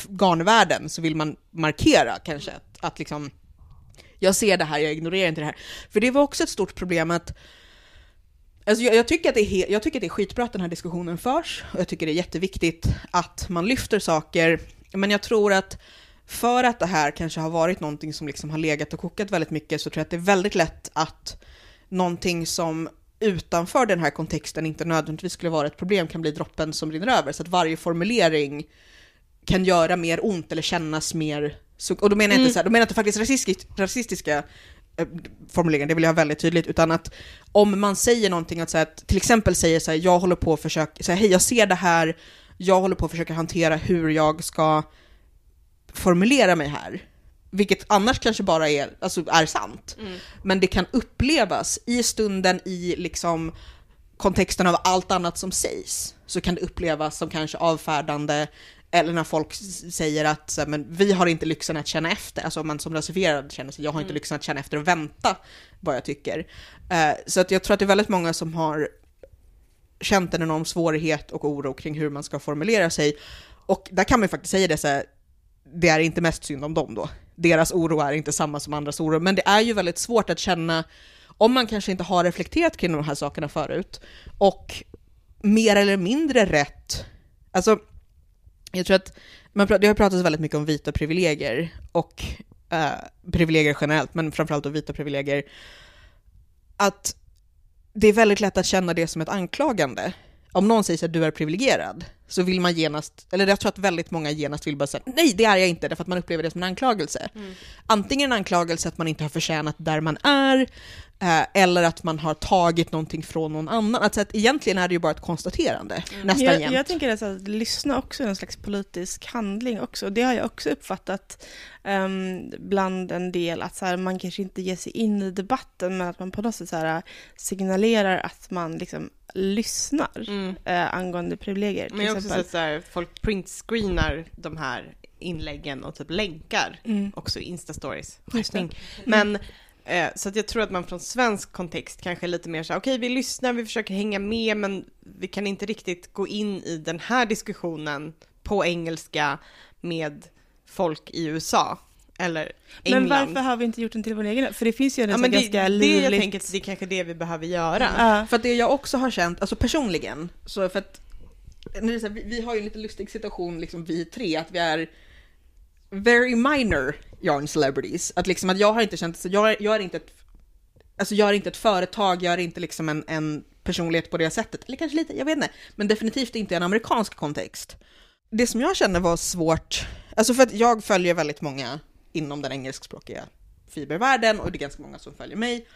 garnvärlden så vill man markera kanske att, att liksom, jag ser det här, jag ignorerar inte det här. För det var också ett stort problem att Alltså jag, jag, tycker att det är he- jag tycker att det är skitbra att den här diskussionen förs, och jag tycker det är jätteviktigt att man lyfter saker, men jag tror att för att det här kanske har varit någonting som liksom har legat och kokat väldigt mycket så tror jag att det är väldigt lätt att någonting som utanför den här kontexten inte nödvändigtvis skulle vara ett problem kan bli droppen som rinner över, så att varje formulering kan göra mer ont eller kännas mer... Och då menar jag inte, Mm. så här, då menar jag inte faktiskt rasistisk, rasistiska eh, formuleringar, det vill jag ha väldigt tydligt, utan att om man säger någonting, att, så här, att till exempel säger så här, jag håller på att försöka, så här, hej jag ser det här, jag håller på att försöka hantera hur jag ska formulera mig här. Vilket annars kanske bara är, alltså, är sant. Men det kan upplevas i stunden, i liksom kontexten av allt annat som sägs, så kan det upplevas som kanske avfärdande, eller när folk säger att så här, men vi har inte lyxen att känna efter, alltså om man som rasifierad känner sig, jag har inte lyxen att känna efter och vänta vad jag tycker. Eh, så att jag tror att det är väldigt många som har känt en enorm svårighet och oro kring hur man ska formulera sig. Och där kan man ju faktiskt säga det så här, det är inte mest synd om dem då. Deras oro är inte samma som andras oro, men det är ju väldigt svårt att känna, om man kanske inte har reflekterat kring de här sakerna förut, och mer eller mindre rätt, alltså jag tror att man, det har pratats väldigt mycket om vita privilegier, och eh, privilegier generellt, men framförallt då vita privilegier, att det är väldigt lätt att känna det som ett anklagande. Om någon säger att du är privilegierad, så vill man genast, eller jag tror att väldigt många genast vill bara säga nej det är jag inte, därför att man upplever det som en anklagelse. Antingen en anklagelse att man inte har förtjänat där man är, eh, eller att man har tagit någonting från någon annan. Alltså att egentligen är det ju bara ett konstaterande, nästan jag, jämt. jag tänker att, att lyssna också är en slags politisk handling också. Det har jag också uppfattat ehm, bland en del, att så här, man kanske inte ger sig in i debatten, men att man på något sätt så här, signalerar att man liksom lyssnar Mm. eh, angående privilegier. Men jag har också sett så här, folk printscreenar de här inläggen och typ länkar Mm. också i Insta-stories. Skärpning. Men eh, så att jag tror att man från svensk kontext kanske är lite mer så här, okej vi lyssnar, vi försöker hänga med men vi kan inte riktigt gå in i den här diskussionen på engelska med folk i USA eller England. Men varför har vi inte gjort den till vår egen? För det finns ju en ja, men det, ganska det livligt... jag tänker att det är kanske det vi behöver göra. Ja. För att det jag också har känt, alltså personligen, så för att nu är så här, vi, vi har ju en lite lustig situation, liksom vi tre, att vi är very minor yarn celebrities. Att liksom att jag har inte känt, så jag, är- jag är inte ett, alltså jag är inte ett företag, jag är inte liksom en, en personlighet på det sättet. Eller kanske lite, jag vet inte. Men definitivt inte i en amerikansk kontext. Det som jag kände var svårt, alltså för att jag följer väldigt många inom den engelskspråkiga fibervärlden och det är ganska många som följer mig.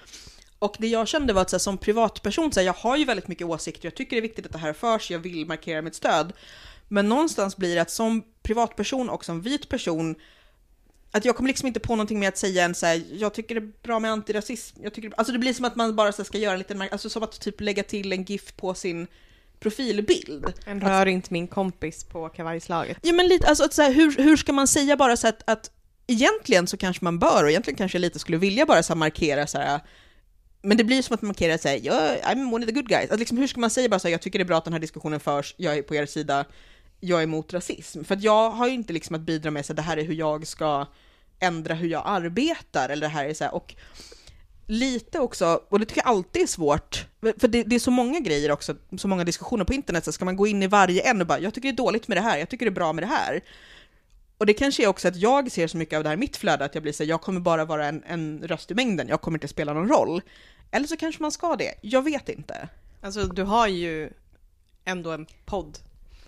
Och det jag kände var att så här, som privatperson, så här, jag har ju väldigt mycket åsikter, jag tycker det är viktigt att det här förs, jag vill markera mitt stöd. Men någonstans blir det att som privatperson och som vit person, att jag kommer liksom inte på någonting med att säga en så här, jag tycker det är bra med antirasism, jag tycker, alltså det blir som att man bara så ska göra en liten, alltså som att typ lägga till en GIF på sin profilbild. En rör inte min kompis på kavajslaget. Ja men lite, alltså att så här, hur, hur ska man säga bara så att, att egentligen så kanske man bör och egentligen kanske jag lite skulle vilja bara så här markera så här men det blir som att man markerar sig, jag I'm one of the good guys. Att liksom, hur ska man säga bara så här, jag tycker det är bra att den här diskussionen förs, jag är på er sida, jag är emot rasism. För att jag har ju inte liksom att bidra med så här, det här är hur jag ska ändra hur jag arbetar, eller det här är så här, och lite också, och det tycker jag alltid är svårt, för det, det är så många grejer också, så många diskussioner på internet, så ska man gå in i varje en och bara, jag tycker det är dåligt med det här, jag tycker det är bra med det här. Och det kanske är också att jag ser så mycket av det här i mitt flöde, att jag blir så här, jag kommer bara vara en, en röst i mängden, jag kommer inte spela någon roll. Eller så kanske man ska det, jag vet inte. Alltså du har ju ändå en podd.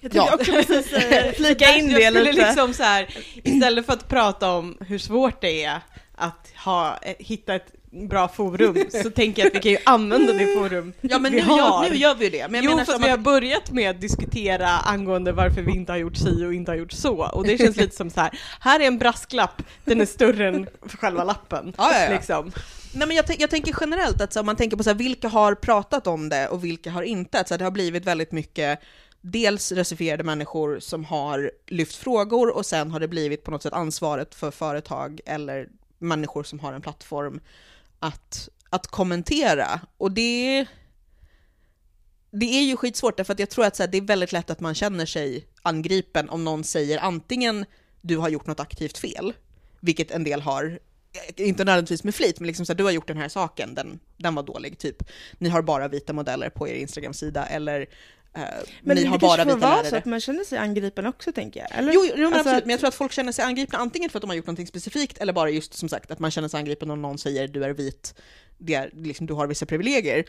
Jag tänkte Ja. också precis säga, flika in det lite. liksom så här, istället för att prata om hur svårt det är att ha, eh, hitta ett bra forum, så tänker jag att vi kan ju använda det forum Ja men vi nu har. gör, nu gör vi det. Men jag jo, menar att vi har börjat med att diskutera angående varför vi inte har gjort si och inte har gjort så. Och det känns lite som så här, här är en brasklapp, den är större än själva lappen. Ja, ja, ja. Liksom. nej men jag, jag tänker generellt att så, om man tänker på så här, vilka har pratat om det och vilka har inte. Att, så här, det har blivit väldigt mycket dels rasifierade människor som har lyft frågor och sen har det blivit på något sätt ansvaret för företag eller människor som har en plattform att, att kommentera. Och det, det är ju skitsvårt därför att jag tror att så här, det är väldigt lätt att man känner sig angripen om någon säger antingen du har gjort något aktivt fel, vilket en del har, inte nödvändigtvis med flit, men liksom så här, du har gjort den här saken, den, den var dålig, typ. Ni har bara vita modeller på er Instagram-sida, eller eh, Men ni det har bara vita vara så lärare. att man känner sig angripen också tänker jag. Eller? Jo, jo men Alltså absolut, att- men jag tror att folk känner sig angripna antingen för att de har gjort någonting specifikt, eller bara just som sagt att man känner sig angripen om någon säger du är vit, det är, liksom, du har vissa privilegier.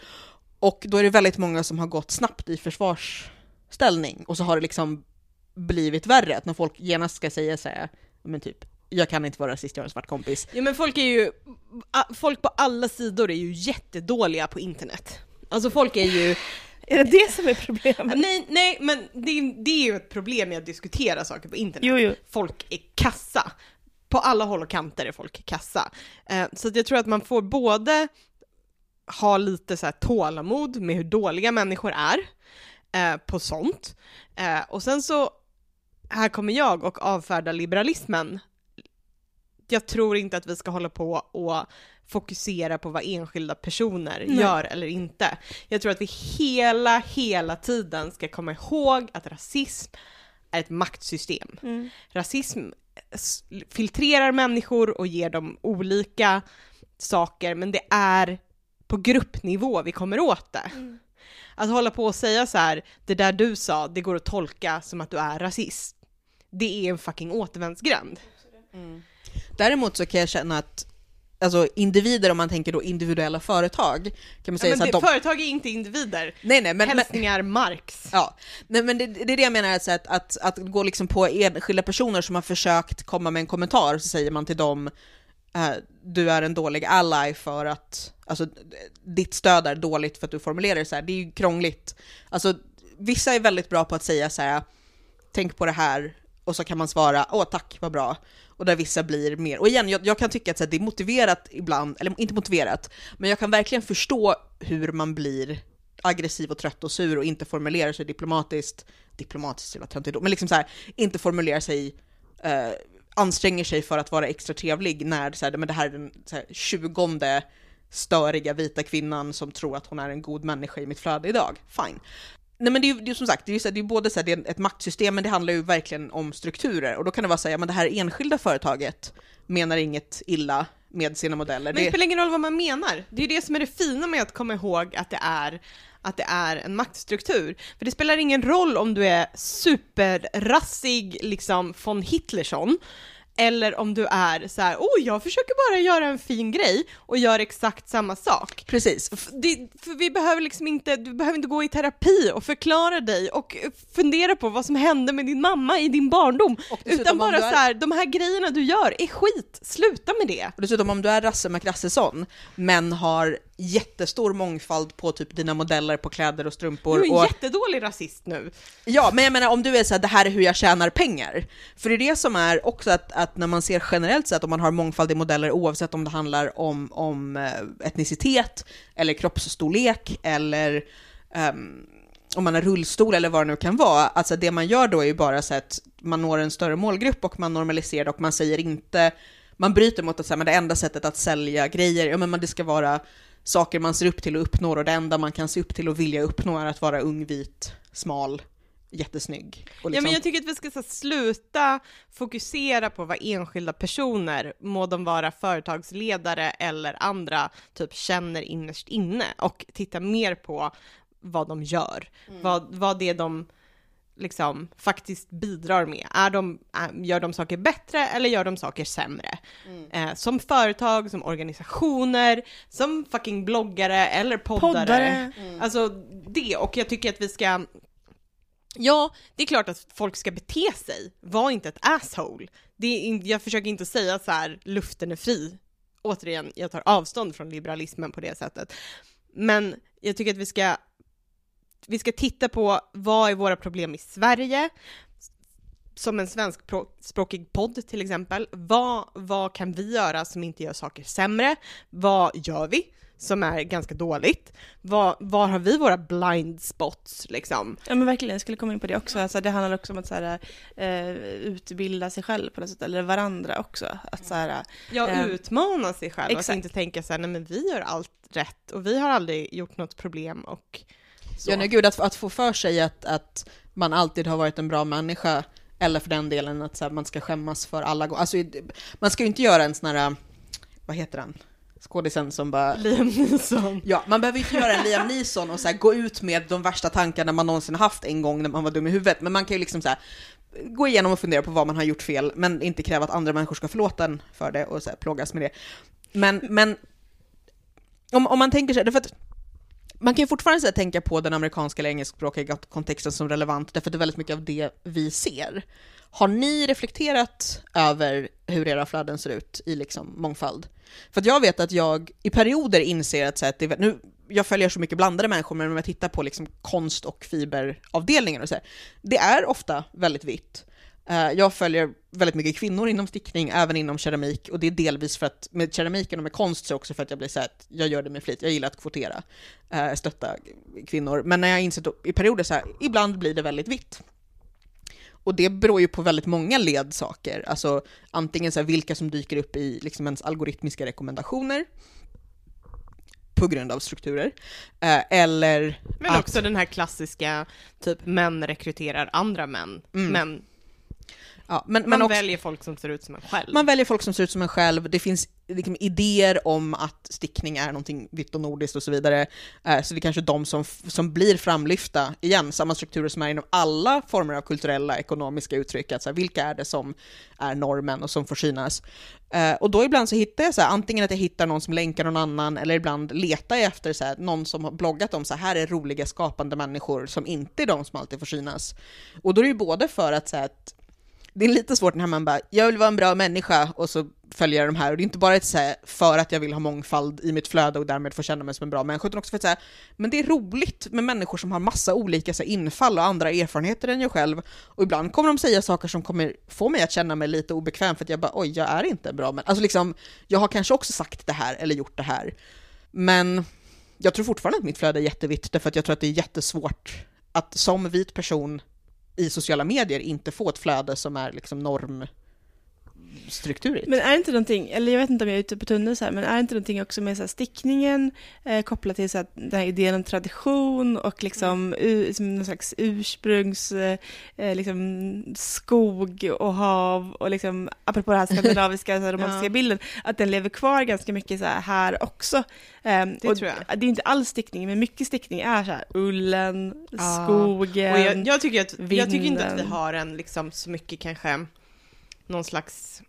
Och då är det väldigt många som har gått snabbt i försvarsställning, och så har det liksom blivit värre, att när folk genast ska säga så här, men typ, jag kan inte vara rasist, jag har en svart kompis. Ja men folk är ju, folk på alla sidor är ju jättedåliga på internet. Alltså folk är ju, Är det det som är problemet? nej, nej men det, det är ju ett problem med att diskutera saker på internet. Jo, jo. Folk är kassa. På alla håll och kanter är folk kassa. Eh, så jag tror att man får både ha lite så här tålamod med hur dåliga människor är eh, på sånt. Eh, och sen så, här kommer jag och avfärda liberalismen. Jag tror inte att vi ska hålla på och fokusera på vad enskilda personer Nej. gör eller inte. Jag tror att vi hela, hela tiden ska komma ihåg att rasism är ett maktsystem. Mm. Rasism filtrerar människor och ger dem olika saker, men det är på gruppnivå vi kommer åt det. Mm. Att hålla på och säga så här, det där du sa, det går att tolka som att du är rasist. Det är en fucking återvändsgränd. Däremot så kan jag känna att Alltså individer, om man tänker då individuella företag, kan man Ja, säga men så det, att de... Företag är inte individer. Nej, nej, men, men, Hälsningar Marx. Ja, nej, men det, det är det jag menar, alltså att, att, att gå liksom på enskilda personer som har försökt komma med en kommentar, så säger man till dem eh, du är en dålig ally för att, alltså ditt stöd är dåligt för att du formulerar det så här. Det är ju krångligt. Alltså vissa är väldigt bra på att säga så här, tänk på det här, och så kan man svara åh tack, vad bra. Och där vissa blir mer, och igen, jag, jag kan tycka att så här, det är motiverat ibland, eller inte motiverat, men jag kan verkligen förstå hur man blir aggressiv och trött och sur och inte formulerar sig diplomatiskt, diplomatiskt är töntigt då, men liksom så här, inte formulerar sig, eh, anstränger sig för att vara extra trevlig när så här, men det här är den så här, tjugonde störiga vita kvinnan som tror att hon är en god människa i mitt flöde idag. Fine. Nej men det är ju det är som sagt, det är ju så det är både så här, det är ett maktsystem, men det handlar ju verkligen om strukturer. Och då kan det vara så här, ja, men det här enskilda företaget menar inget illa med sina modeller. Men det Det, spelar ingen roll vad man menar. Det är ju det som är det fina med att komma ihåg att det är att det är en maktstruktur. För det spelar ingen roll om du är superrassig, liksom von Hitlerson, eller om du är så här, oh jag försöker bara göra en fin grej och gör exakt samma sak. precis. Det, för vi behöver liksom inte, du behöver inte gå i terapi och förklara dig och fundera på vad som hände med din mamma i din barndom. Utan bara är- så här, de här grejerna du gör är skit, sluta med det. Och dessutom om du är Rasse McRassesson, men har jättestor mångfald på typ dina modeller på kläder och strumpor. Du är en och, jättedålig rasist nu. Ja, men jag menar om du är så här, det här är hur jag tjänar pengar. För det är det som är också att, att när man ser generellt sett om man har mångfald i modeller oavsett om det handlar om, om eh, etnicitet eller kroppsstorlek eller ehm, om man har rullstol eller vad det nu kan vara. Alltså det man gör då är ju bara så att man når en större målgrupp och man normaliserar det och man säger inte, man bryter mot att säga men det enda sättet att sälja grejer, ja men det ska vara saker man ser upp till och uppnår och det enda man kan se upp till och vilja uppnå är att vara ung, vit, smal, jättesnygg. Och Ja, liksom, men jag tycker att vi ska så, sluta fokusera på vad enskilda personer, må de vara företagsledare eller andra, typ känner innerst inne och titta mer på vad de gör, vad, vad det är de liksom faktiskt bidrar med. Är de, gör de saker bättre eller gör de saker sämre? Eh, som företag, som organisationer, som fucking bloggare eller poddare. Poddare. Alltså det, och jag tycker att vi ska Ja, det är klart att folk ska bete sig. Var inte ett asshole. Det är in, jag försöker inte säga så här, luften är fri. Återigen, jag tar avstånd från liberalismen på det sättet. Men jag tycker att vi ska, vi ska titta på vad är våra problem i Sverige, som en svenskspråkig podd till exempel. Vad, vad kan vi göra som inte gör saker sämre? Vad gör vi som är ganska dåligt? Var, var har vi våra blind spots liksom? Ja men verkligen, jag skulle komma in på det också. Alltså, det handlar också om att så här, eh, utbilda sig själv på något sätt, eller varandra också. Att, så här, Ja, Eh, utmana sig själv. Att exakt. inte tänka så här, nej men vi gör allt rätt och vi har aldrig gjort något problem och Ja, nej, gud, att, att få för sig att, att man alltid har varit en bra människa, eller för den delen att här, man ska skämmas för alla gånger. Alltså, man ska ju inte göra en sån här, vad heter han, skådisen som bara... Liam Neeson. Ja, man behöver ju inte göra en Liam Neeson och så gå ut med de värsta tankarna man någonsin haft en gång när man var dum i huvudet, men man kan ju liksom så här, gå igenom och fundera på vad man har gjort fel, men inte kräva att andra människor ska förlåta en för det och så här, plågas med det. Men, men om, om man tänker sig, därför att man kan ju fortfarande så här, tänka på den amerikanska eller engelskspråkiga kontexten som relevant, därför att det är väldigt mycket av det vi ser. Har ni reflekterat över hur era flöden ser ut i liksom mångfald? För att jag vet att jag i perioder inser att, så här, att det, nu, jag följer så mycket blandade människor, men om jag tittar på liksom konst och fiberavdelningen och så här, det är ofta väldigt vitt. Eh, Jag följer väldigt mycket kvinnor inom stickning, även inom keramik, och det är delvis för att med keramiken och med konst så också för att jag blir så att jag gör det med flit, jag gillar att kvotera, eh, stötta kvinnor, men när jag insett i perioder så här, ibland blir det väldigt vitt. Och det beror ju på väldigt många ledsaker, alltså antingen så här, vilka som dyker upp i liksom ens algoritmiska rekommendationer, på grund av strukturer, eh, eller Men att- också den här klassiska, typ män rekryterar andra män. Mm. Men ja, men, man men också, väljer folk som ser ut som en själv. Man väljer folk som ser ut som en själv, det finns liksom idéer om att stickning är någonting vitt och nordiskt och så vidare. Eh, Så det är kanske de som, som blir framlyfta, igen, samma strukturer som är inom alla former av kulturella, ekonomiska uttryck, att så här, vilka är det som är normen och som får synas. Eh, Och då ibland så hittar jag så här, antingen att jag hittar någon som länkar någon annan, eller ibland letar jag efter så här, någon som har bloggat om så här, här är roliga skapande människor som inte är de som alltid får synas. Och då är det ju både för att, så här, att det är lite svårt när man bara, jag vill vara en bra människa och så följer jag de här. Och det är inte bara ett så här, för att jag vill ha mångfald i mitt flöde och därmed få känna mig som en bra människa, utan också för att säga, men det är roligt med människor som har massa olika så här, infall och andra erfarenheter än jag själv. Och ibland kommer de säga saker som kommer få mig att känna mig lite obekväm för att jag bara, oj, jag är inte en bra människa. Alltså liksom, jag har kanske också sagt det här eller gjort det här. Men jag tror fortfarande att mitt flöde är jättevitt, därför att jag tror att det är jättesvårt att som vit person i sociala medier inte få ett flöde som är liksom norm normstrukturigt. Men är det inte någonting, eller jag vet inte om jag är ute på tunnel så här, men är det inte någonting också med så här stickningen eh, kopplat till så här, den här idén om tradition och liksom, u, som någon slags ursprungs, eh, eh, liksom skog och hav och liksom, apropå det här skandinaviska så här, romantiska Ja. bilden, att den lever kvar ganska mycket så här, här också. Ehm, Det tror jag. Det är inte all stickning, men mycket stickning är så här ullen, Ja. skogen. Och jag, jag, tycker att, jag tycker inte att vi vinden. har en liksom så mycket kanske någon slags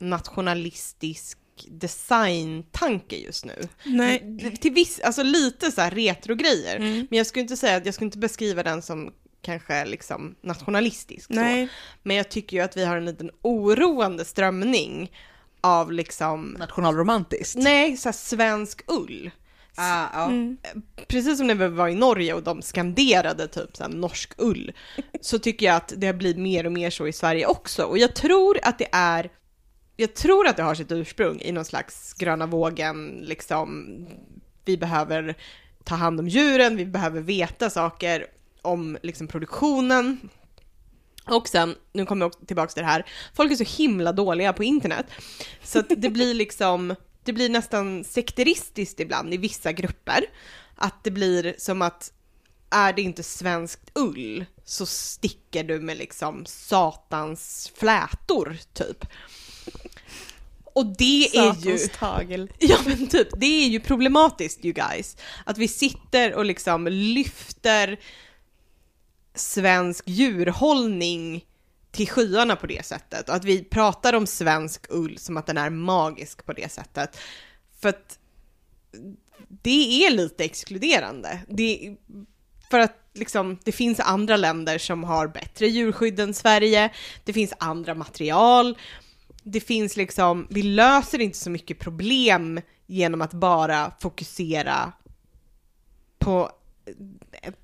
nationalistisk designtanke just nu. Nej. Till viss, alltså lite så här retrogrejer. Mm. Men jag skulle inte säga att jag skulle inte beskriva den som kanske liksom nationalistisk. Så. Nej. Men jag tycker ju att vi har en liten oroande strömning av liksom, Nationalromantiskt. nej, så här svensk ull. Ah, ja. Mm. Precis som när vi var i Norge och de skanderade typ så här, norsk ull, så tycker jag att det har blivit mer och mer så i Sverige också. Och jag tror att det är, jag tror att det har sitt ursprung i någon slags gröna vågen, liksom, vi behöver ta hand om djuren, vi behöver veta saker om liksom produktionen. Och sen, nu kommer jag tillbaka till det här, folk är så himla dåliga på internet, så att det blir liksom, det blir nästan sekteristiskt ibland i vissa grupper. Att det blir som att är det inte svenskt ull så sticker du med liksom satans flätor typ. Och det är ju... Tagel. Ja men typ, det är ju problematiskt you guys. Att vi sitter och liksom lyfter svensk djurhållning till skyarna på det sättet. Och att vi pratar om svensk ull som att den är magisk på det sättet. För att det är lite exkluderande. Det, för att liksom, det finns andra länder som har bättre djurskydd än Sverige. Det finns andra material. Det finns liksom, vi löser inte så mycket problem genom att bara fokusera på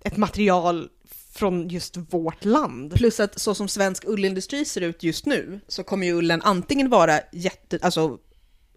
ett, material från just vårt land. Plus att så som svensk ullindustri ser ut just nu så kommer ju ullen antingen vara jätte, alltså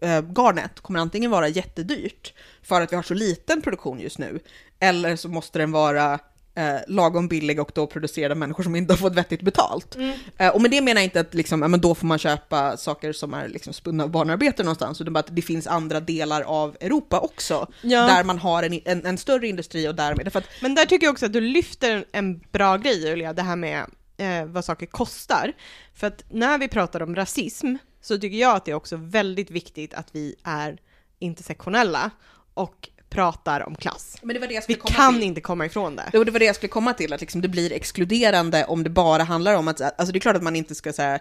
eh, garnet kommer antingen vara jättedyrt för att vi har så liten produktion just nu, eller så måste den vara eh, lagom billig och då producerad av människor som inte har fått vettigt betalt. Eh, och med det menar jag inte att liksom, ja, men då får man köpa saker som är liksom spunna av barnarbete någonstans, utan bara att det finns andra delar av Europa också, Ja. där man har en, en, en större industri och därmed, för att Men där tycker jag också att du lyfter en, en bra grej Julia, det här med eh, vad saker kostar. För att när vi pratar om rasism så tycker jag att det är också väldigt viktigt att vi är intersektionella och pratar om klass. men det var det jag Vi kan inte komma ifrån det. Det var det jag skulle komma till, att liksom det blir exkluderande om det bara handlar om att, alltså det är klart att man inte ska säga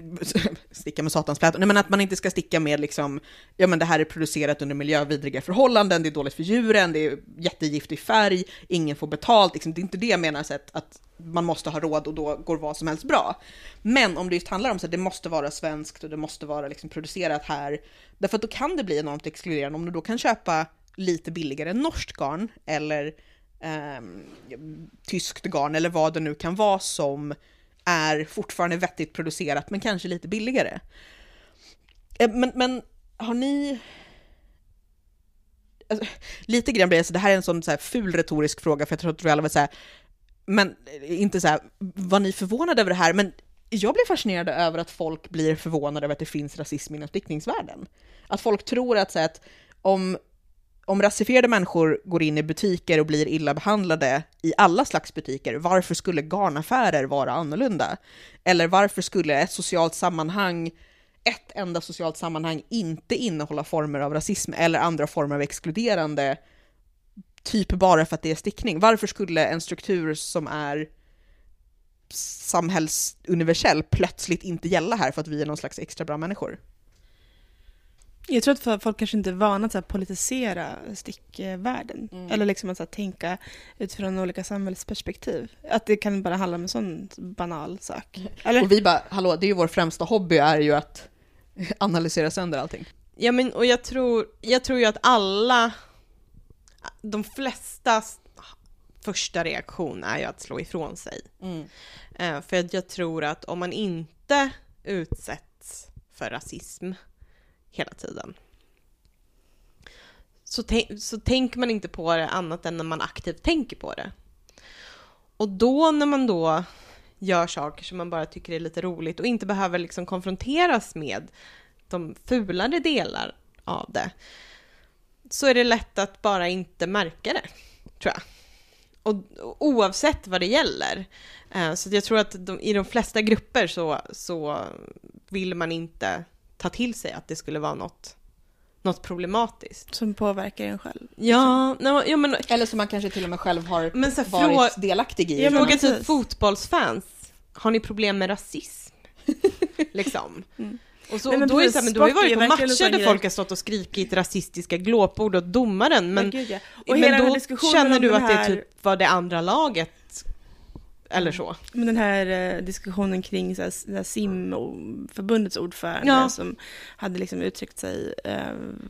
sticka med satans flätor, nej men att man inte ska sticka med liksom, ja men det här är producerat under miljövidriga förhållanden, det är dåligt för djuren, det är jättegiftig färg, ingen får betalt, liksom, det är inte det jag menar, så att, att man måste ha råd och då går vad som helst bra. Men om det just handlar om så att det måste vara svenskt och det måste vara liksom producerat här, därför att då kan det bli enormt exkluderande om du då kan köpa lite billigare norskt garn eller eh, tyskt garn eller vad det nu kan vara som är fortfarande vettigt producerat men kanske lite billigare. Eh, men, men har ni... Alltså, lite grann blir det så, det här är en sån så här ful retorisk fråga för jag tror att vi alla vill säga, men eh, inte så här, var ni förvånade över det här? Men jag blir fascinerad över att folk blir förvånade över att det finns rasism inom stickningsvärlden. Att folk tror att, så här, att om, om rasifierade människor går in i butiker och blir illa behandlade i alla slags butiker, varför skulle garnaffärer vara annorlunda? Eller varför skulle ett socialt sammanhang, ett enda socialt sammanhang inte innehålla former av rasism eller andra former av exkluderande, typ bara för att det är stickning? Varför skulle en struktur som är samhällsuniversell plötsligt inte gälla här för att vi är någon slags extra bra människor? Jag tror att folk kanske inte är vana att så här, politisera stickvärlden. Mm. Eller liksom att så här, tänka utifrån olika samhällsperspektiv. Att det kan bara handla om en sån banal sak. Eller? Och vi bara, hallå, det är ju vår främsta hobby är ju att analysera sönder allting. Ja men och jag tror, jag tror ju att alla, de flesta första reaktion är ju att slå ifrån sig. Eh, för att jag tror att om man inte utsätts för rasism hela tiden så, så tänker man inte på det annat än när man aktivt tänker på det. Och då när man då gör saker som man bara tycker är lite roligt och inte behöver liksom konfronteras med de fulare delar av det, så är det lätt att bara inte märka det, tror jag. Och oavsett vad det gäller. Eh, så jag tror att de, i de flesta grupper så, så vill man inte ta till sig att det skulle vara något, något problematiskt. Som påverkar en själv. Ja, nej, ja men Eller som man kanske till och med själv har Men så här, varit frå- delaktig i. Ja, men fråga precis. typ fotbollsfans, har ni problem med rasism? liksom. Mm. Och så, Nej, men då är det precis, så här, men du har ju är varit på matcher där folk har stått och skrikit rasistiska glåpord åt domaren, men, gud, ja. Och men då känner du att det här- typ var det andra laget, eller så. Men den här eh, diskussionen kring så här, det här simförbundets ordförande Ja. som hade liksom uttryckt sig eh,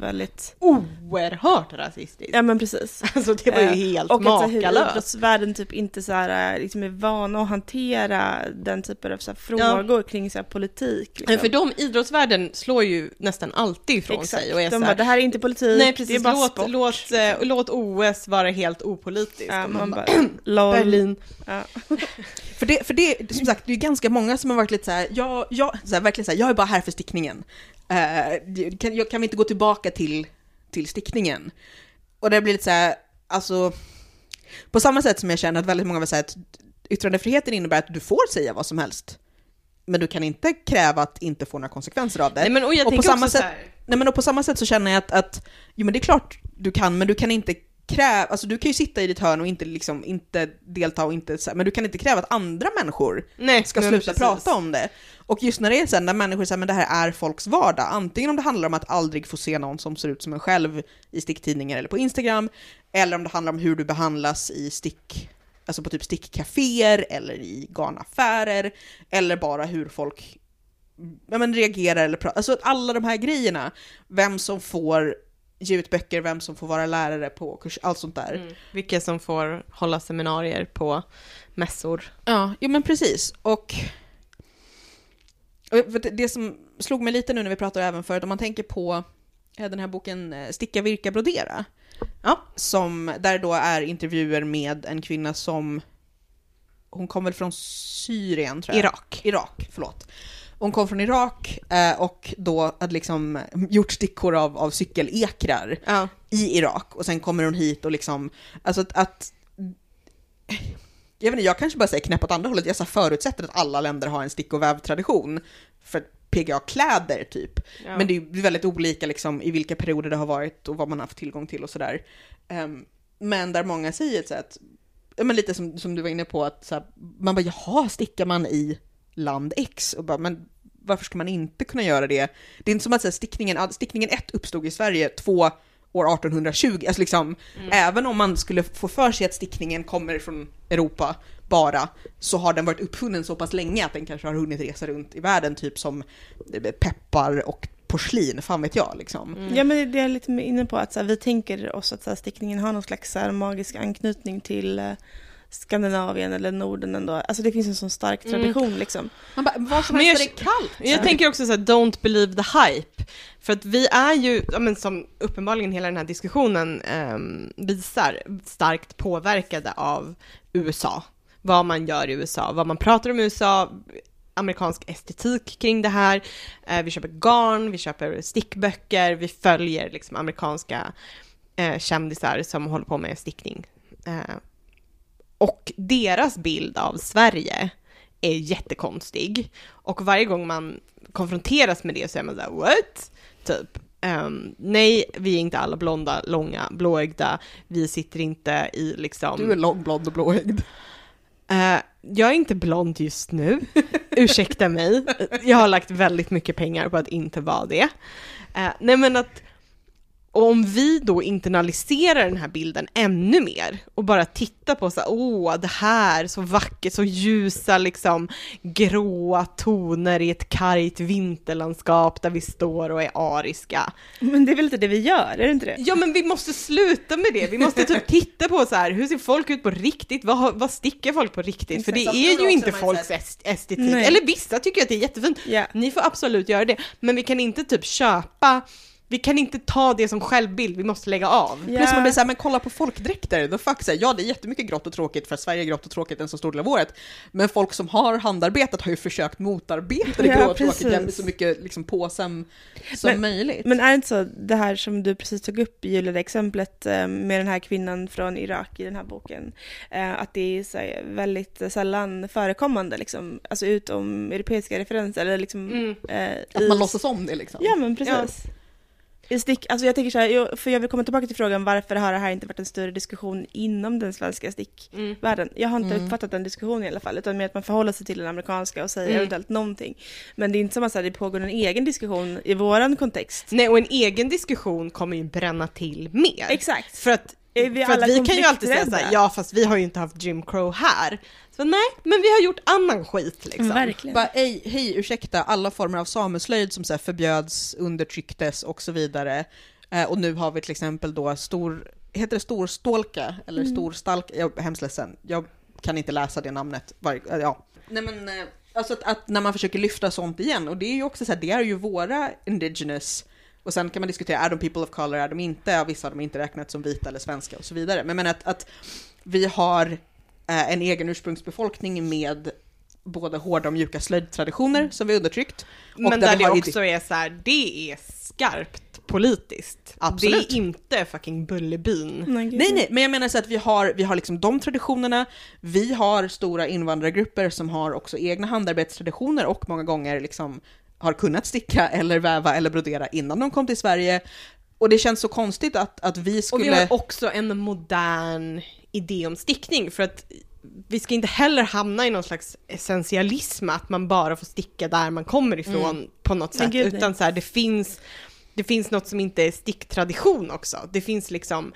väldigt... Oerhört rasistiskt. Ja men precis. Alltså det var ju Eh, helt och att så hur makalöst. idrottsvärlden typ inte så här, eh, liksom är vana att hantera den typen av så här, frågor kring så här, politik. Liksom. För de, idrottsvärlden slår ju nästan alltid ifrån Exakt. sig och är De så bara, här, det här är inte politik, Nej det är precis, bara låt, sport. låt, eh, låt OS vara helt opolitiskt. Ja, Och man bara, bara. Berlin. Ja. För det, för det, som sagt, det är ganska många som har varit lite så här, jag, jag, så här, verkligen så här, jag är bara här för stickningen. Eh, kan, jag, kan vi inte gå tillbaka till, till stickningen? Och det blir lite så här, alltså, på samma sätt som jag känner att väldigt många vill säga att yttrandefriheten innebär att du får säga vad som helst. Men du kan inte kräva att inte få några konsekvenser av det. Nej men och Och på samma sätt- Nej men och på samma sätt så känner jag att, att jo men det är klart du kan, men du kan inte kräva, alltså du kan ju sitta i ditt hörn och inte liksom, inte delta och inte, men du kan inte kräva att andra människor nej, ska sluta precis. prata om det. Och just när det är sen när människor säger men det här är folks vardag, antingen om det handlar om att aldrig få se någon som ser ut som en själv i sticktidningar eller på Instagram, eller om det handlar om hur du behandlas i stick, alltså på typ stickcaféer eller i garnaffärer, eller bara hur folk ja, men reagerar eller pratar, alltså alla de här grejerna, vem som får ge ut böcker, vem som får vara lärare på kurs, allt sånt där. Mm. Vilka som får hålla seminarier på mässor. Ja, jo men precis. Och och det som slog mig lite nu när vi pratade även förut, om man tänker på eh, den här boken eh, Sticka, virka, brodera. Ja. Som, där då är intervjuer med en kvinna som, hon kom väl från Syrien tror jag? Irak. Irak, förlåt. Hon kom från Irak eh, och då hade liksom gjort stickor av, av cykelekrar Ja. i Irak och sen kommer hon hit och liksom, alltså att, att jag vet inte, jag kanske bara säger knäpp åt andra hållet, jag så förutsätter att alla länder har en stick och vävtradition för PGA-kläder typ. Ja. Men det är väldigt olika liksom i vilka perioder det har varit och vad man har haft tillgång till och sådär. Ehm, men där många säger så att, ja men lite som, som du var inne på, att så här, man bara jaha, stickar man i land X? Och bara, men varför ska man inte kunna göra det? Det är inte som att säga stickningen, stickningen 1 uppstod i Sverige, två år 1820, alltså liksom, även om man skulle få för sig att stickningen kommer från Europa bara, så har den varit uppfunnen så pass länge att den kanske har hunnit resa runt i världen, typ som eh, peppar och porslin, fan vet jag liksom. Mm. Ja, men det är jag lite inne på att så här, vi tänker oss att så här, stickningen har någon slags så här, magisk anknytning till eh, Skandinavien eller Norden ändå. Alltså det finns en sån stark Mm. tradition liksom. Man bara, var som helst där det är kallt. Jag tänker också så här, don't believe the hype. För att vi är ju, ja, men som uppenbarligen hela den här diskussionen ehm, visar, starkt påverkade av USA. Vad man gör i USA, vad man pratar om i USA, amerikansk estetik kring det här. Eh, vi köper garn, vi köper stickböcker, vi följer liksom amerikanska eh, kändisar som håller på med stickning. Eh, och deras bild av Sverige är jättekonstig. Och varje gång man konfronteras med det så är man såhär what? Typ. ehm, nej, vi är inte alla blonda, långa, blåögda. Vi sitter inte i liksom... Du är lång, blond och blåögd. Eh, jag är inte blond just nu. Ursäkta mig. Jag har lagt väldigt mycket pengar på att inte vara det. Eh, nej men att och om vi då internaliserar den här bilden ännu mer och bara tittar på så här, åh, det här, så vackert, så ljusa liksom gråa toner i ett kargt vinterlandskap där vi står och är ariska. Men det är väl inte det vi gör, är det inte det? Ja men vi måste sluta med det, vi måste typ titta på så här, hur ser folk ut på riktigt? Vad, vad stickar folk på riktigt? För det Exakt. är ju inte folks est- estetik, Nej. eller vissa tycker att det är jättefint. Ja. Ni får absolut göra det, men vi kan inte typ köpa vi kan inte ta det som självbild, vi måste lägga av. Ja. Plus man blir såhär, men kolla på folkdräkter, the fuck, här, ja det är jättemycket grått och tråkigt för att Sverige är grått och tråkigt en så stor del av året, men folk som har handarbetat har ju försökt motarbeta det Ja, grå och tråkigt precis. med så mycket liksom, på som, Men- möjligt. Men är det inte så, det här som du precis tog upp Julia, det exemplet eh, med den här kvinnan från Irak i den här boken, eh, att det är så här väldigt sällan förekommande, liksom, alltså utom europeiska referenser, eller liksom... Mm. eh, att i- man låtsas om det liksom. Ja men precis. I stick, alltså jag tänker så här, jag- för jag vill komma tillbaka till frågan varför har det här inte varit en större diskussion inom den svenska stickvärlden? Mm. Jag har inte Mm. uppfattat den diskussionen i alla fall, utan mer att man förhåller sig till den amerikanska och säger Mm. eventuellt någonting. Men det är inte som att det pågår en egen diskussion i våran kontext. Nej, och en egen diskussion kommer ju bränna till mer. Exakt. För att, Är vi för alla vi kan ju alltid säga såhär, ja fast vi har ju inte haft Jim Crow här. Så nej, men vi har gjort annan skit liksom. Verkligen. Bara, hej, hej, ursäkta, alla former av sameslöjd som så här förbjöds, undertrycktes och så vidare. Eh, och nu har vi till exempel då stor, heter det storstålka eller Mm. storstalka? Jag är hemskt ledsen, jag kan inte läsa det namnet. Var, eh, ja. Nej men, eh, alltså att, att när man försöker lyfta sånt igen, och det är ju också så här, det är ju våra indigenous och sen kan man diskutera, är de people of color, är de inte? Ja, vissa har de inte räknat som vita eller svenska och så vidare. Men, men att, att vi har eh, en egen ursprungsbefolkning med både hårda och mjuka slöjdtraditioner som vi undertryckt. Men där, där vi det också är så här, det är skarpt politiskt. Absolut. Det är inte fucking Bullerbyn. Nej. Nej, nej, men jag menar så att vi har, vi har liksom de traditionerna, vi har stora invandrargrupper som har också egna handarbetstraditioner och många gånger liksom har kunnat sticka eller väva eller brodera innan de kom till Sverige. Och det känns så konstigt att, att vi Och skulle... vi har också en modern idé om stickning för att vi ska inte heller hamna i någon slags essentialism att man bara får sticka där man kommer ifrån på något sätt. gud, utan så här, det finns, det finns något som inte är sticktradition också. Det finns liksom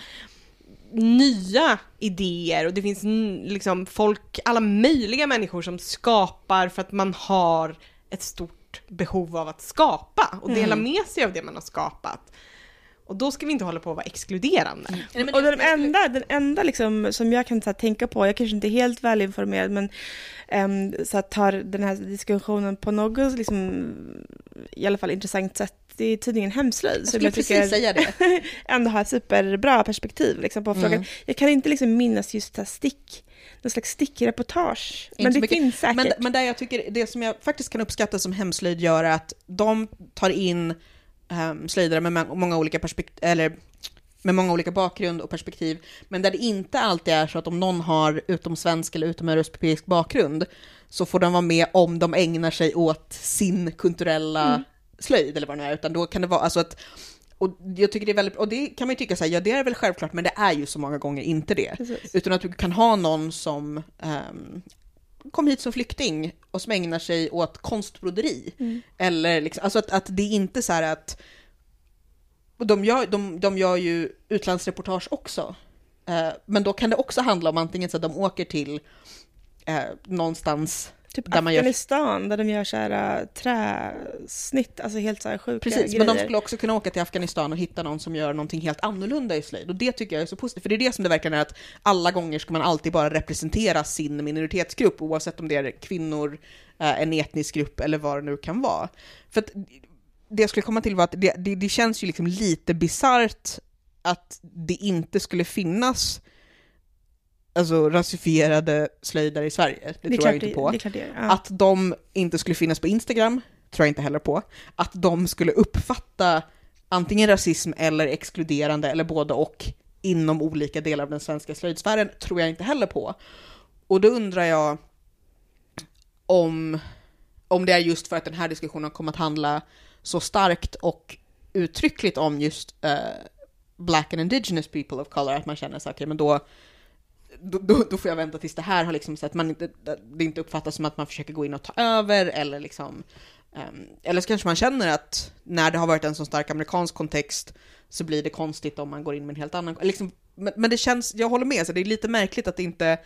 nya idéer och det finns liksom folk, alla möjliga människor som skapar för att man har ett stort behov av att skapa och dela med sig av det man har skapat. Och då ska vi inte hålla på att vara exkluderande. Nej, men Och den enda, den enda liksom, som jag kan så här, tänka på, jag kanske inte är helt välinformerad, men um, så att tar den här diskussionen på något, liksom, i alla fall intressant sätt, det är tidningen Hemslöjd. jag skulle precis säga det. ändå har ett superbra perspektiv liksom, på frågan. Mm. Jag kan inte liksom minnas just det här stick, någon slags stickreportage. Inte Men det mycket. finns säkert. Men, men där jag tycker, det som jag faktiskt kan uppskatta som hemslöjd gör är att de tar in um, slöjdare med må- många olika perspektiv, eller med många olika bakgrund och perspektiv, men där det inte alltid är så att om någon har utom svensk eller utom europeisk bakgrund så får de vara med om de ägnar sig åt sin kulturella Mm. slöjd eller vad det nu är, utan då kan det vara alltså att och jag tycker det är väldigt, och det kan man ju tycka så här, ja det är väl självklart, men det är ju så många gånger inte det. Precis. Utan att du kan ha någon som ehm, kom hit som flykting och som ägnar sig åt konstbroderi. Mm. Eller liksom, alltså att, att det är inte så här att... De, gör, de, de gör ju utlandsreportage också. Eh, men då kan det också handla om antingen så att de åker till eh, någonstans Typ där Afghanistan, där de gör så här äh, träsnitt, alltså helt så här sjuka Precis, grejer. men de skulle också kunna åka till Afghanistan och hitta någon som gör någonting helt annorlunda i slöjd. Och det tycker jag är så positivt, för det är det som det verkligen är att alla gånger ska man alltid bara representera sin minoritetsgrupp, oavsett om det är kvinnor, eh, en etnisk grupp eller vad det nu kan vara. För att det jag skulle komma till var att det, det, det känns ju liksom lite bisarrt att det inte skulle finnas alltså rasifierade slöjdare i Sverige. Det, är tror jag inte på. Det klart det. Ja. Att de inte skulle finnas på Instagram tror jag inte heller på. Att de skulle uppfatta antingen rasism eller exkluderande eller både och inom olika delar av den svenska slöjdsfären tror jag inte heller på. Och då undrar jag om, om det är just för att den här diskussionen kommer att handla så starkt och uttryckligt om just eh, black and indigenous people of color, att man känner så okej men då då, då, då får jag vänta tills det här har liksom så att man inte, det inte uppfattas som att man försöker gå in och ta över eller liksom um, eller så kanske man känner att när det har varit en så stark amerikansk kontext så blir det konstigt om man går in med en helt annan, liksom, men, men det känns, jag håller med, så det är lite märkligt att det inte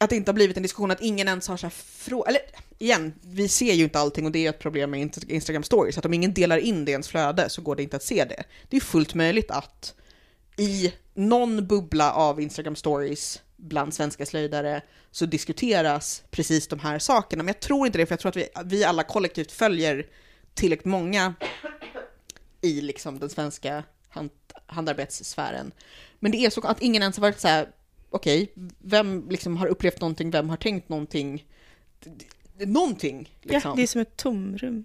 att det inte har blivit en diskussion, att ingen ens har så här. Eller igen, vi ser ju inte allting och det är ett problem med Instagram stories, att om ingen delar in det i ens flöde så går det inte att se det. Det är fullt möjligt att i någon bubbla av Instagram stories bland svenska slöjdare så diskuteras precis de här sakerna. Men jag tror inte det, för jag tror att vi, vi alla kollektivt följer tillräckligt många i liksom den svenska hand, handarbetssfären. Men det är så att ingen ens har varit så här, okej, vem liksom har upplevt någonting, vem har tänkt någonting? Någonting liksom. Ja, det är som ett tomrum.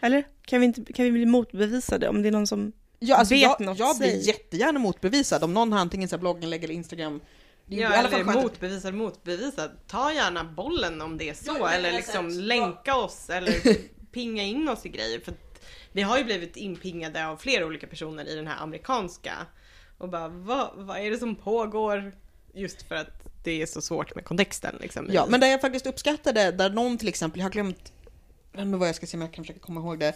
Eller? Kan vi, inte, kan vi bli motbevisade om det är någon som... Ja, alltså vet jag, något, jag blir säg. jättegärna motbevisad om någon har antingen så blogginlägg eller Instagram. Det är Ja, i alla fall eller motbevisad, motbevisad. Ta gärna bollen om det är så, Ja, eller liksom så- länka oss eller pinga in oss i grejer. För att vi har ju blivit inpingade av flera olika personer i den här amerikanska. Och bara, vad, vad är det som pågår? Just för att det är så svårt med kontexten liksom. Ja, men där jag faktiskt uppskattade, där någon till exempel, jag har glömt men vad jag ska se om jag kan försöka komma ihåg det.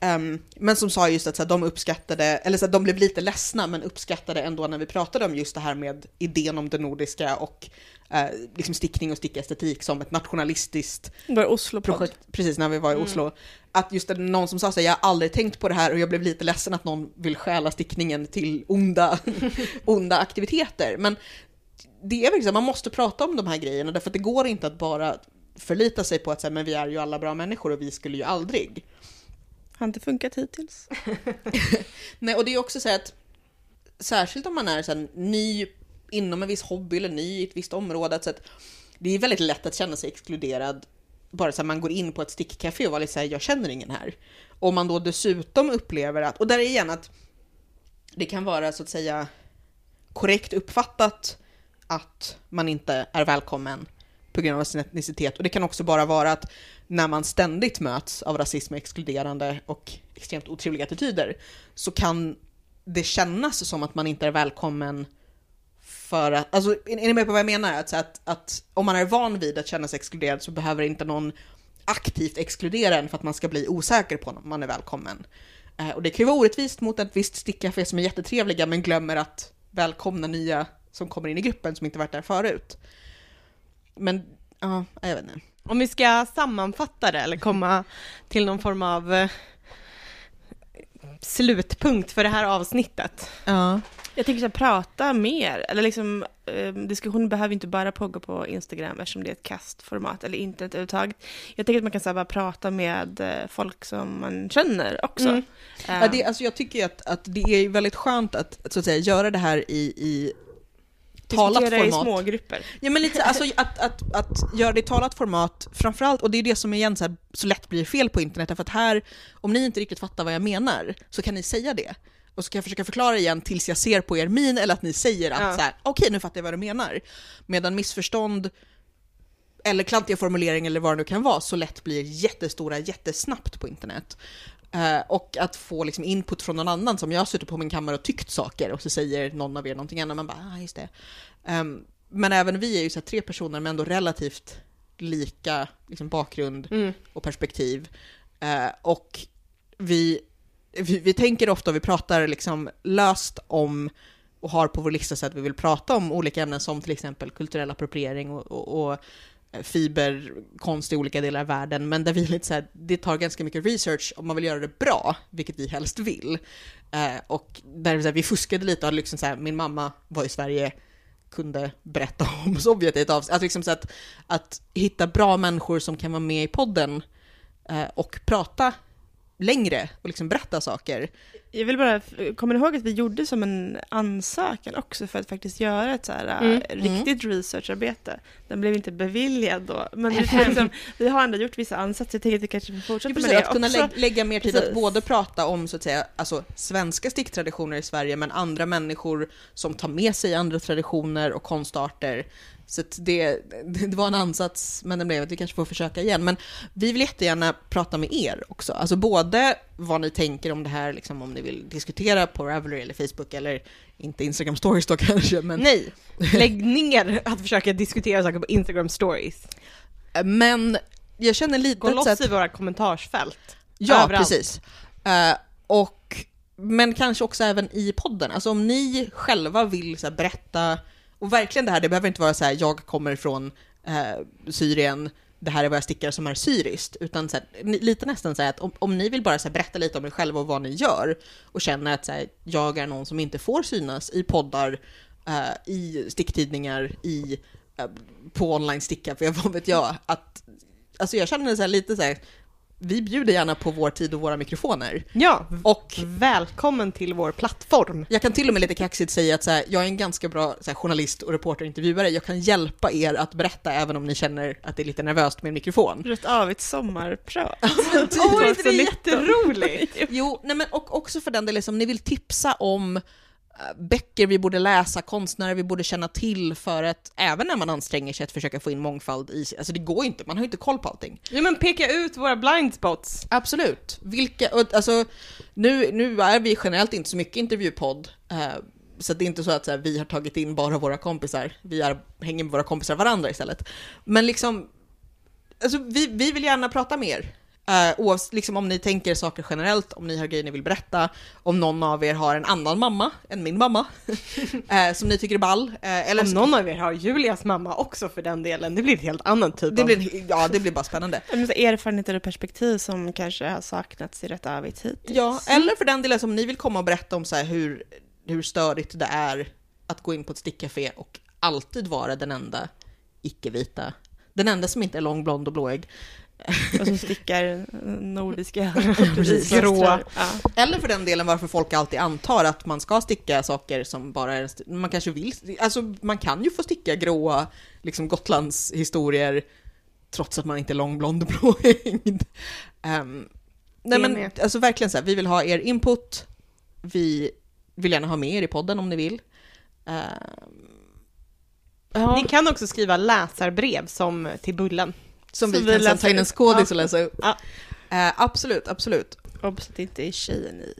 Ehm, men som sa just att så här, de uppskattade, eller så här, de blev lite ledsna men uppskattade ändå när vi pratade om just det här med idén om det nordiska och eh, liksom stickning och stickestetik som ett nationalistiskt oslo projekt, precis när vi var i Oslo. Att just det, någon som sa så här, jag har aldrig tänkt på det här och jag blev lite ledsen att någon vill stjäla stickningen till onda, onda aktiviteter. Men det är verkligen så, man måste prata om de här grejerna därför att det går inte att bara förlita sig på att säga, men vi är ju alla bra människor och vi skulle ju aldrig. Har inte funkat hittills. Nej, och det är också så att särskilt om man är så här, ny inom en viss hobby eller ny i ett visst område, så att det är väldigt lätt att känna sig exkluderad bara så här, man går in på ett stickcafé och var lite så här, jag känner ingen här. Och man då dessutom upplever att, och där är igen att det kan vara så att säga korrekt uppfattat att man inte är välkommen på grund av sin etnicitet. Och det kan också bara vara att när man ständigt möts av rasism, exkluderande och extremt otrevliga attityder så kan det kännas som att man inte är välkommen för att, alltså är ni med på vad jag menar? Att, att, att om man är van vid att känna sig exkluderad så behöver inte någon aktivt exkludera en för att man ska bli osäker på om man är välkommen. Eh, och det kan ju vara orättvist mot ett visst stickcafé som är jättetrevliga men glömmer att välkomna nya som kommer in i gruppen som inte varit där förut. Men, ja, jag vet inte. Om vi ska sammanfatta det eller komma till någon form av eh, slutpunkt för det här avsnittet. Ja. Jag tänker så här, prata mer, eller liksom eh, diskussionen behöver inte bara pågå på Instagram eftersom det är ett kastformat, eller internet överhuvudtaget. Jag tänker att man kan så här, bara prata med eh, folk som man känner också. Mm. Eh, Ja, det, alltså jag tycker ju att, att det är väldigt skönt att, så att säga, göra det här i, i talat i format. små grupper. Ja men lite alltså att, att, att göra det i talat format framförallt, och det är det som igen så, här, så lätt blir fel på internet, därför att här, om ni inte riktigt fattar vad jag menar, så kan ni säga det. Och så kan jag försöka förklara igen tills jag ser på er min eller att ni säger att Ja. så här, okej nu fattar jag vad du menar. Medan missförstånd eller klantiga formuleringar eller vad det nu kan vara så lätt blir jättestora jättesnabbt på internet. Eh, och att få liksom input från någon annan som jag har suttit på min kammare och tyckt saker och så säger någon av er någonting annat, man bara ah, just det. Ehm, men även vi är ju så tre personer med ändå relativt lika liksom, bakgrund Mm. och perspektiv. Eh, och vi, vi, vi tänker ofta, vi pratar liksom löst om och har på vår lista så att vi vill prata om olika ämnen som till exempel kulturell appropriering och, och, och fiberkonst i olika delar av världen, men där vi är lite så här, det tar ganska mycket research om man vill göra det bra, vilket vi helst vill. Eh, och där så här, vi fuskade lite och liksom så här, min mamma var i Sverige, kunde berätta om Sovjet i ett avsnitt. Alltså liksom så att, att hitta bra människor som kan vara med i podden eh, och prata längre och liksom berätta saker. Jag vill bara, kommer ni ihåg att vi gjorde som en ansökan också för att faktiskt göra ett så här Mm. äh, riktigt researcharbete. Den blev inte beviljad då, men liksom, vi har ändå gjort vissa ansatser. Jag tänker att vi kanske får fortsätta med Precis, det att kunna också. lä- lägga mer tid Precis. att både prata om så att säga, alltså, svenska sticktraditioner i Sverige, men andra människor som tar med sig andra traditioner och konstarter. Så det, det var en ansats, men den blev att vi kanske får försöka igen. Men vi vill jättegärna prata med er också, alltså både vad ni tänker om det här, liksom om ni vill diskutera på Ravelry eller Facebook, eller inte Instagram stories då kanske, men Nej, lägg ner att försöka diskutera saker på Instagram stories. Men jag känner lite Gå loss att i våra kommentarsfält. Ja, överallt. precis. Eh, och, men kanske också även i podden. Alltså om ni själva vill så här, berätta, och verkligen det här, det behöver inte vara så här, jag kommer från eh, Syrien, det här är vad jag stickar som är syriskt, utan så här, lite nästan så här att om, om ni vill bara så här, berätta lite om er själva och vad ni gör och känner att så här, jag är någon som inte får synas i poddar, eh, i sticktidningar, i, eh, på online sticka, för jag, vad vet jag, att Alltså jag känner så här lite så här, vi bjuder gärna på vår tid och våra mikrofoner. Ja, Och välkommen till vår plattform. jag kan till och med lite kaxigt säga att här, jag är en ganska bra här, journalist och reporterintervjuare. Jag kan hjälpa er att berätta även om ni känner att det är lite nervöst med en mikrofon. Rätt av ett sommarprat. Åh, är inte det 2019? jätteroligt? Jo, nej men och också för den delen, om ni vill tipsa om böcker vi borde läsa, konstnärer vi borde känna till för att även när man anstränger sig att försöka få in mångfald i alltså det går inte, man har ju inte koll på allting. Ja men peka ut våra blind spots. Absolut. Vilka, alltså, nu, nu är vi generellt inte så mycket intervjupodd, eh, så det är inte så att så här, vi har tagit in bara våra kompisar, vi är, hänger med våra kompisar varandra istället. Men liksom, alltså, vi, vi vill gärna prata med er. Uh, oavsett liksom, om ni tänker saker generellt, om ni har grejer ni vill berätta, om någon av er har en annan mamma än min mamma, eh, som ni tycker är ball. eh, eller Om någon av er har Julias mamma också för den delen, det blir ett helt annan typ det, av... blir, ja, det blir bara spännande. Erfarenheter och perspektiv som kanske har saknats i Rätt Avigt hittills. Ja, eller för den delen som ni vill komma och berätta om så här hur, hur störigt det är att gå in på ett stickcafé och alltid vara den enda icke-vita. Den enda som inte är lång, blond och blåögd. Och som stickar nordiska gråa. Ja. Eller för den delen varför folk alltid antar att man ska sticka saker som bara är... Man kanske vill... Alltså man kan ju få sticka gråa liksom Gotlands historier trots att man inte är lång, blond och blåögd. Um, nej Det men med. alltså verkligen så här, vi vill ha er input. Vi vill gärna ha med er i podden om ni vill. Ehm, ja, Ni kan också skriva läsarbrev som till Bullen. Som vi vi kan ta in en upp. skådis Ja. och läsa upp. Ja. Eh, absolut, absolut. Obs att det inte är tjejen i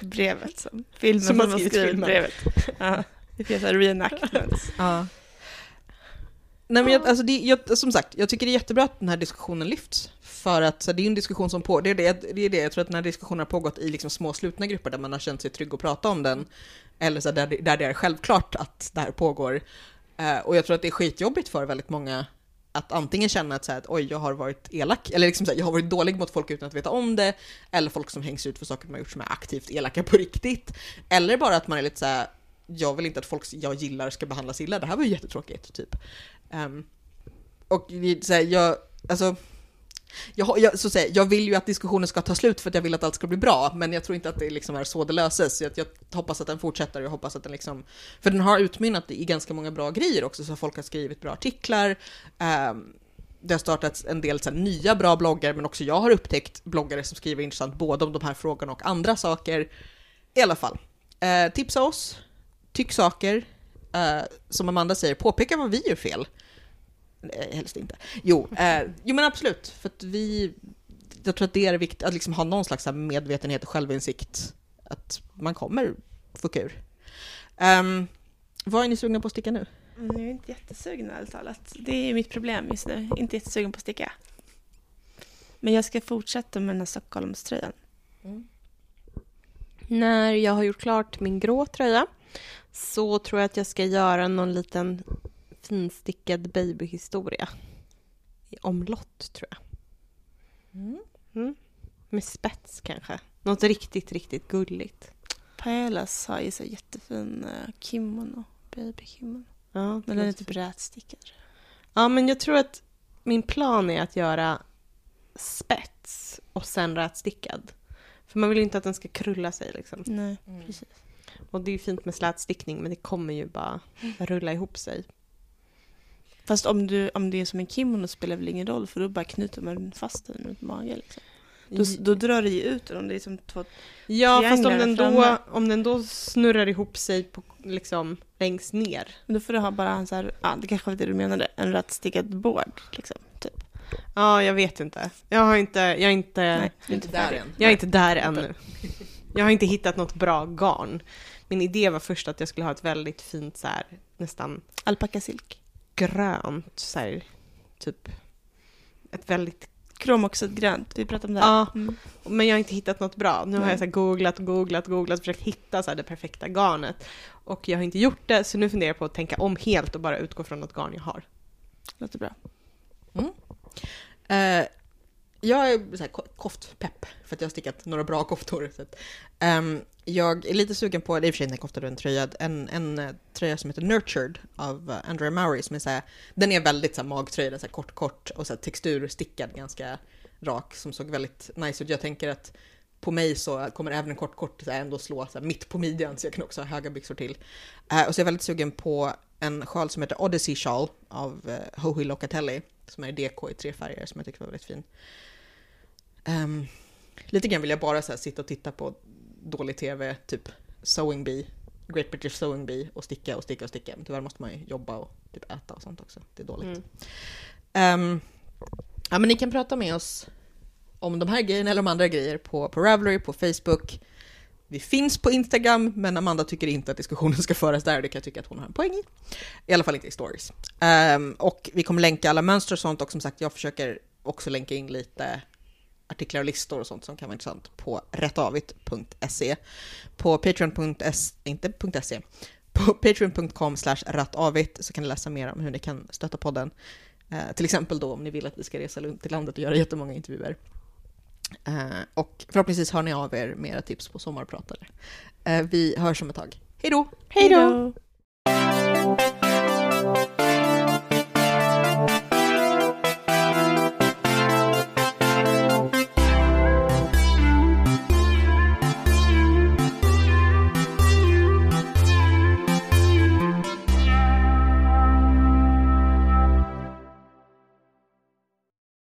brevet som filmen Som som, har skrivit skrivit brevet. Ja, det finns en reenactment. Ja. Nej men jag, alltså det, jag, som sagt, jag tycker det är jättebra att den här diskussionen lyfts. För att så det är en diskussion som på, det är det, det är det, jag tror att den här diskussionen har pågått i liksom små slutna grupper där man har känt sig trygg att prata om den. Eller så där, där det är självklart att det här pågår. Eh, och jag tror att det är skitjobbigt för väldigt många att antingen känna att, så här, att oj, jag har varit elak, eller liksom så här, jag har varit dålig mot folk utan att veta om det, eller folk som hängs ut för saker man har gjort som är aktivt elaka på riktigt. Eller bara att man är lite så här, jag vill inte att folk jag gillar ska behandlas illa, det här var ju jättetråkigt, typ. Um, och så här, jag, alltså, jag, jag, så att säga, jag vill ju att diskussionen ska ta slut för att jag vill att allt ska bli bra, men jag tror inte att det liksom är så det löses. Så jag, jag hoppas att den fortsätter jag hoppas att den liksom, för den har utmynnat i ganska många bra grejer också, så folk har skrivit bra artiklar. ehm, det har startats en del så här, nya bra bloggar, men också jag har upptäckt bloggare som skriver intressant både om de här frågorna och andra saker. I alla fall, eh, tipsa oss, tyck saker, eh, som Amanda säger, påpeka vad vi gör fel. Nej, helst inte. Jo, eh, jo men absolut, för att vi, jag tror att det är viktigt att liksom ha någon slags medvetenhet och självinsikt att man kommer fucka ur. Um, vad är ni sugna på att sticka nu? Men jag är inte jättesugen ärligt talat. Det är mitt problem just nu. Inte jättesugen på att sticka. Men jag ska fortsätta med den här Stockholmströjan. När jag har gjort klart min grå tröja så tror jag att jag ska göra någon liten finstickad babyhistoria. I omlott, tror jag. Mm. Med spets kanske. Något riktigt, riktigt gulligt. Paelas har ju så jättefin uh, kimono. Babykimono. Ja, Men den är typ rätstickad. ja, men jag tror att min plan är att göra spets och sen rätstickad. För man vill ju inte att den ska krulla sig liksom. Nej, precis. Och det är ju fint med slätstickning men det kommer ju bara rulla ihop sig. Fast om, du, om det är som en kimono spelar väl ingen roll för då bara knyter man fast den runt magen. Liksom. Då, då drar det ju ut den om det är som två... Ja, fast om den, då, om den då snurrar ihop sig på, liksom längst ner. Då får du ha bara en så här, ja det kanske var det du menade, en rätstickad board liksom. Typ. Ja, jag vet inte. Jag har inte, jag är inte, Nej, är inte där än. jag är inte där ännu. Jag har inte hittat något bra garn. Min idé var först att jag skulle ha ett väldigt fint så här, nästan Alpakasilk. Grönt så här, typ ett väldigt Kromoxid grönt, vi pratade om det här. Ja, Mm. men jag har inte hittat något bra. Nu har Nej. jag så googlat, googlat, googlat och försökt hitta så det perfekta garnet. Och jag har inte gjort det, så nu funderar jag på att tänka om helt och bara utgå från något garn jag har. Låter bra. Eh, jag är så här, koftpepp för att jag har stickat några bra koftor. Så att, um, jag är lite sugen på, det är i och för sig inte en kofta, en tröja, en, en eh, tröja som heter Nurtured av eh, Andrea Mowry som är så här, den är väldigt så här, magtröja, den är så här, kort kort och så här, texturstickad ganska rak som såg väldigt nice ut. Jag tänker att på mig så kommer även en kort kort så här ändå slå så här mitt på midjan så jag kan också ha höga byxor till. Uh, och så är jag väldigt sugen på en sjal som heter Odyssey Shawl av uh, Hohi Locatelli som är DK i tre färger som jag tycker var väldigt fin. Ehm, lite grann vill jag bara så här, sitta och titta på dålig tv, typ Sewing Bee, Great British Sewing Bee och sticka och sticka och sticka. Men tyvärr måste man ju jobba och typ äta och sånt också. Det är dåligt. Mm. Ehm, ja, men ni kan prata med oss om de här grejerna eller om andra grejer på, på Ravelry, på Facebook. Vi finns på Instagram, men Amanda tycker inte att diskussionen ska föras där. Det kan jag tycka att hon har en poäng i. I alla fall inte i stories. Ehm, och vi kommer länka alla mönster och sånt och som sagt, jag försöker också länka in lite artiklar och listor och sånt som kan vara intressant på rättavit.se. På patreon.se, inte .se, på patreon.com rattavit så kan ni läsa mer om hur ni kan stötta podden. Eh, till exempel då om ni vill att vi ska resa runt i landet och göra jättemånga intervjuer. Eh, och förhoppningsvis hör ni av er mera tips på sommarpratare. Eh, vi hörs om ett tag. Hej då! Hej då!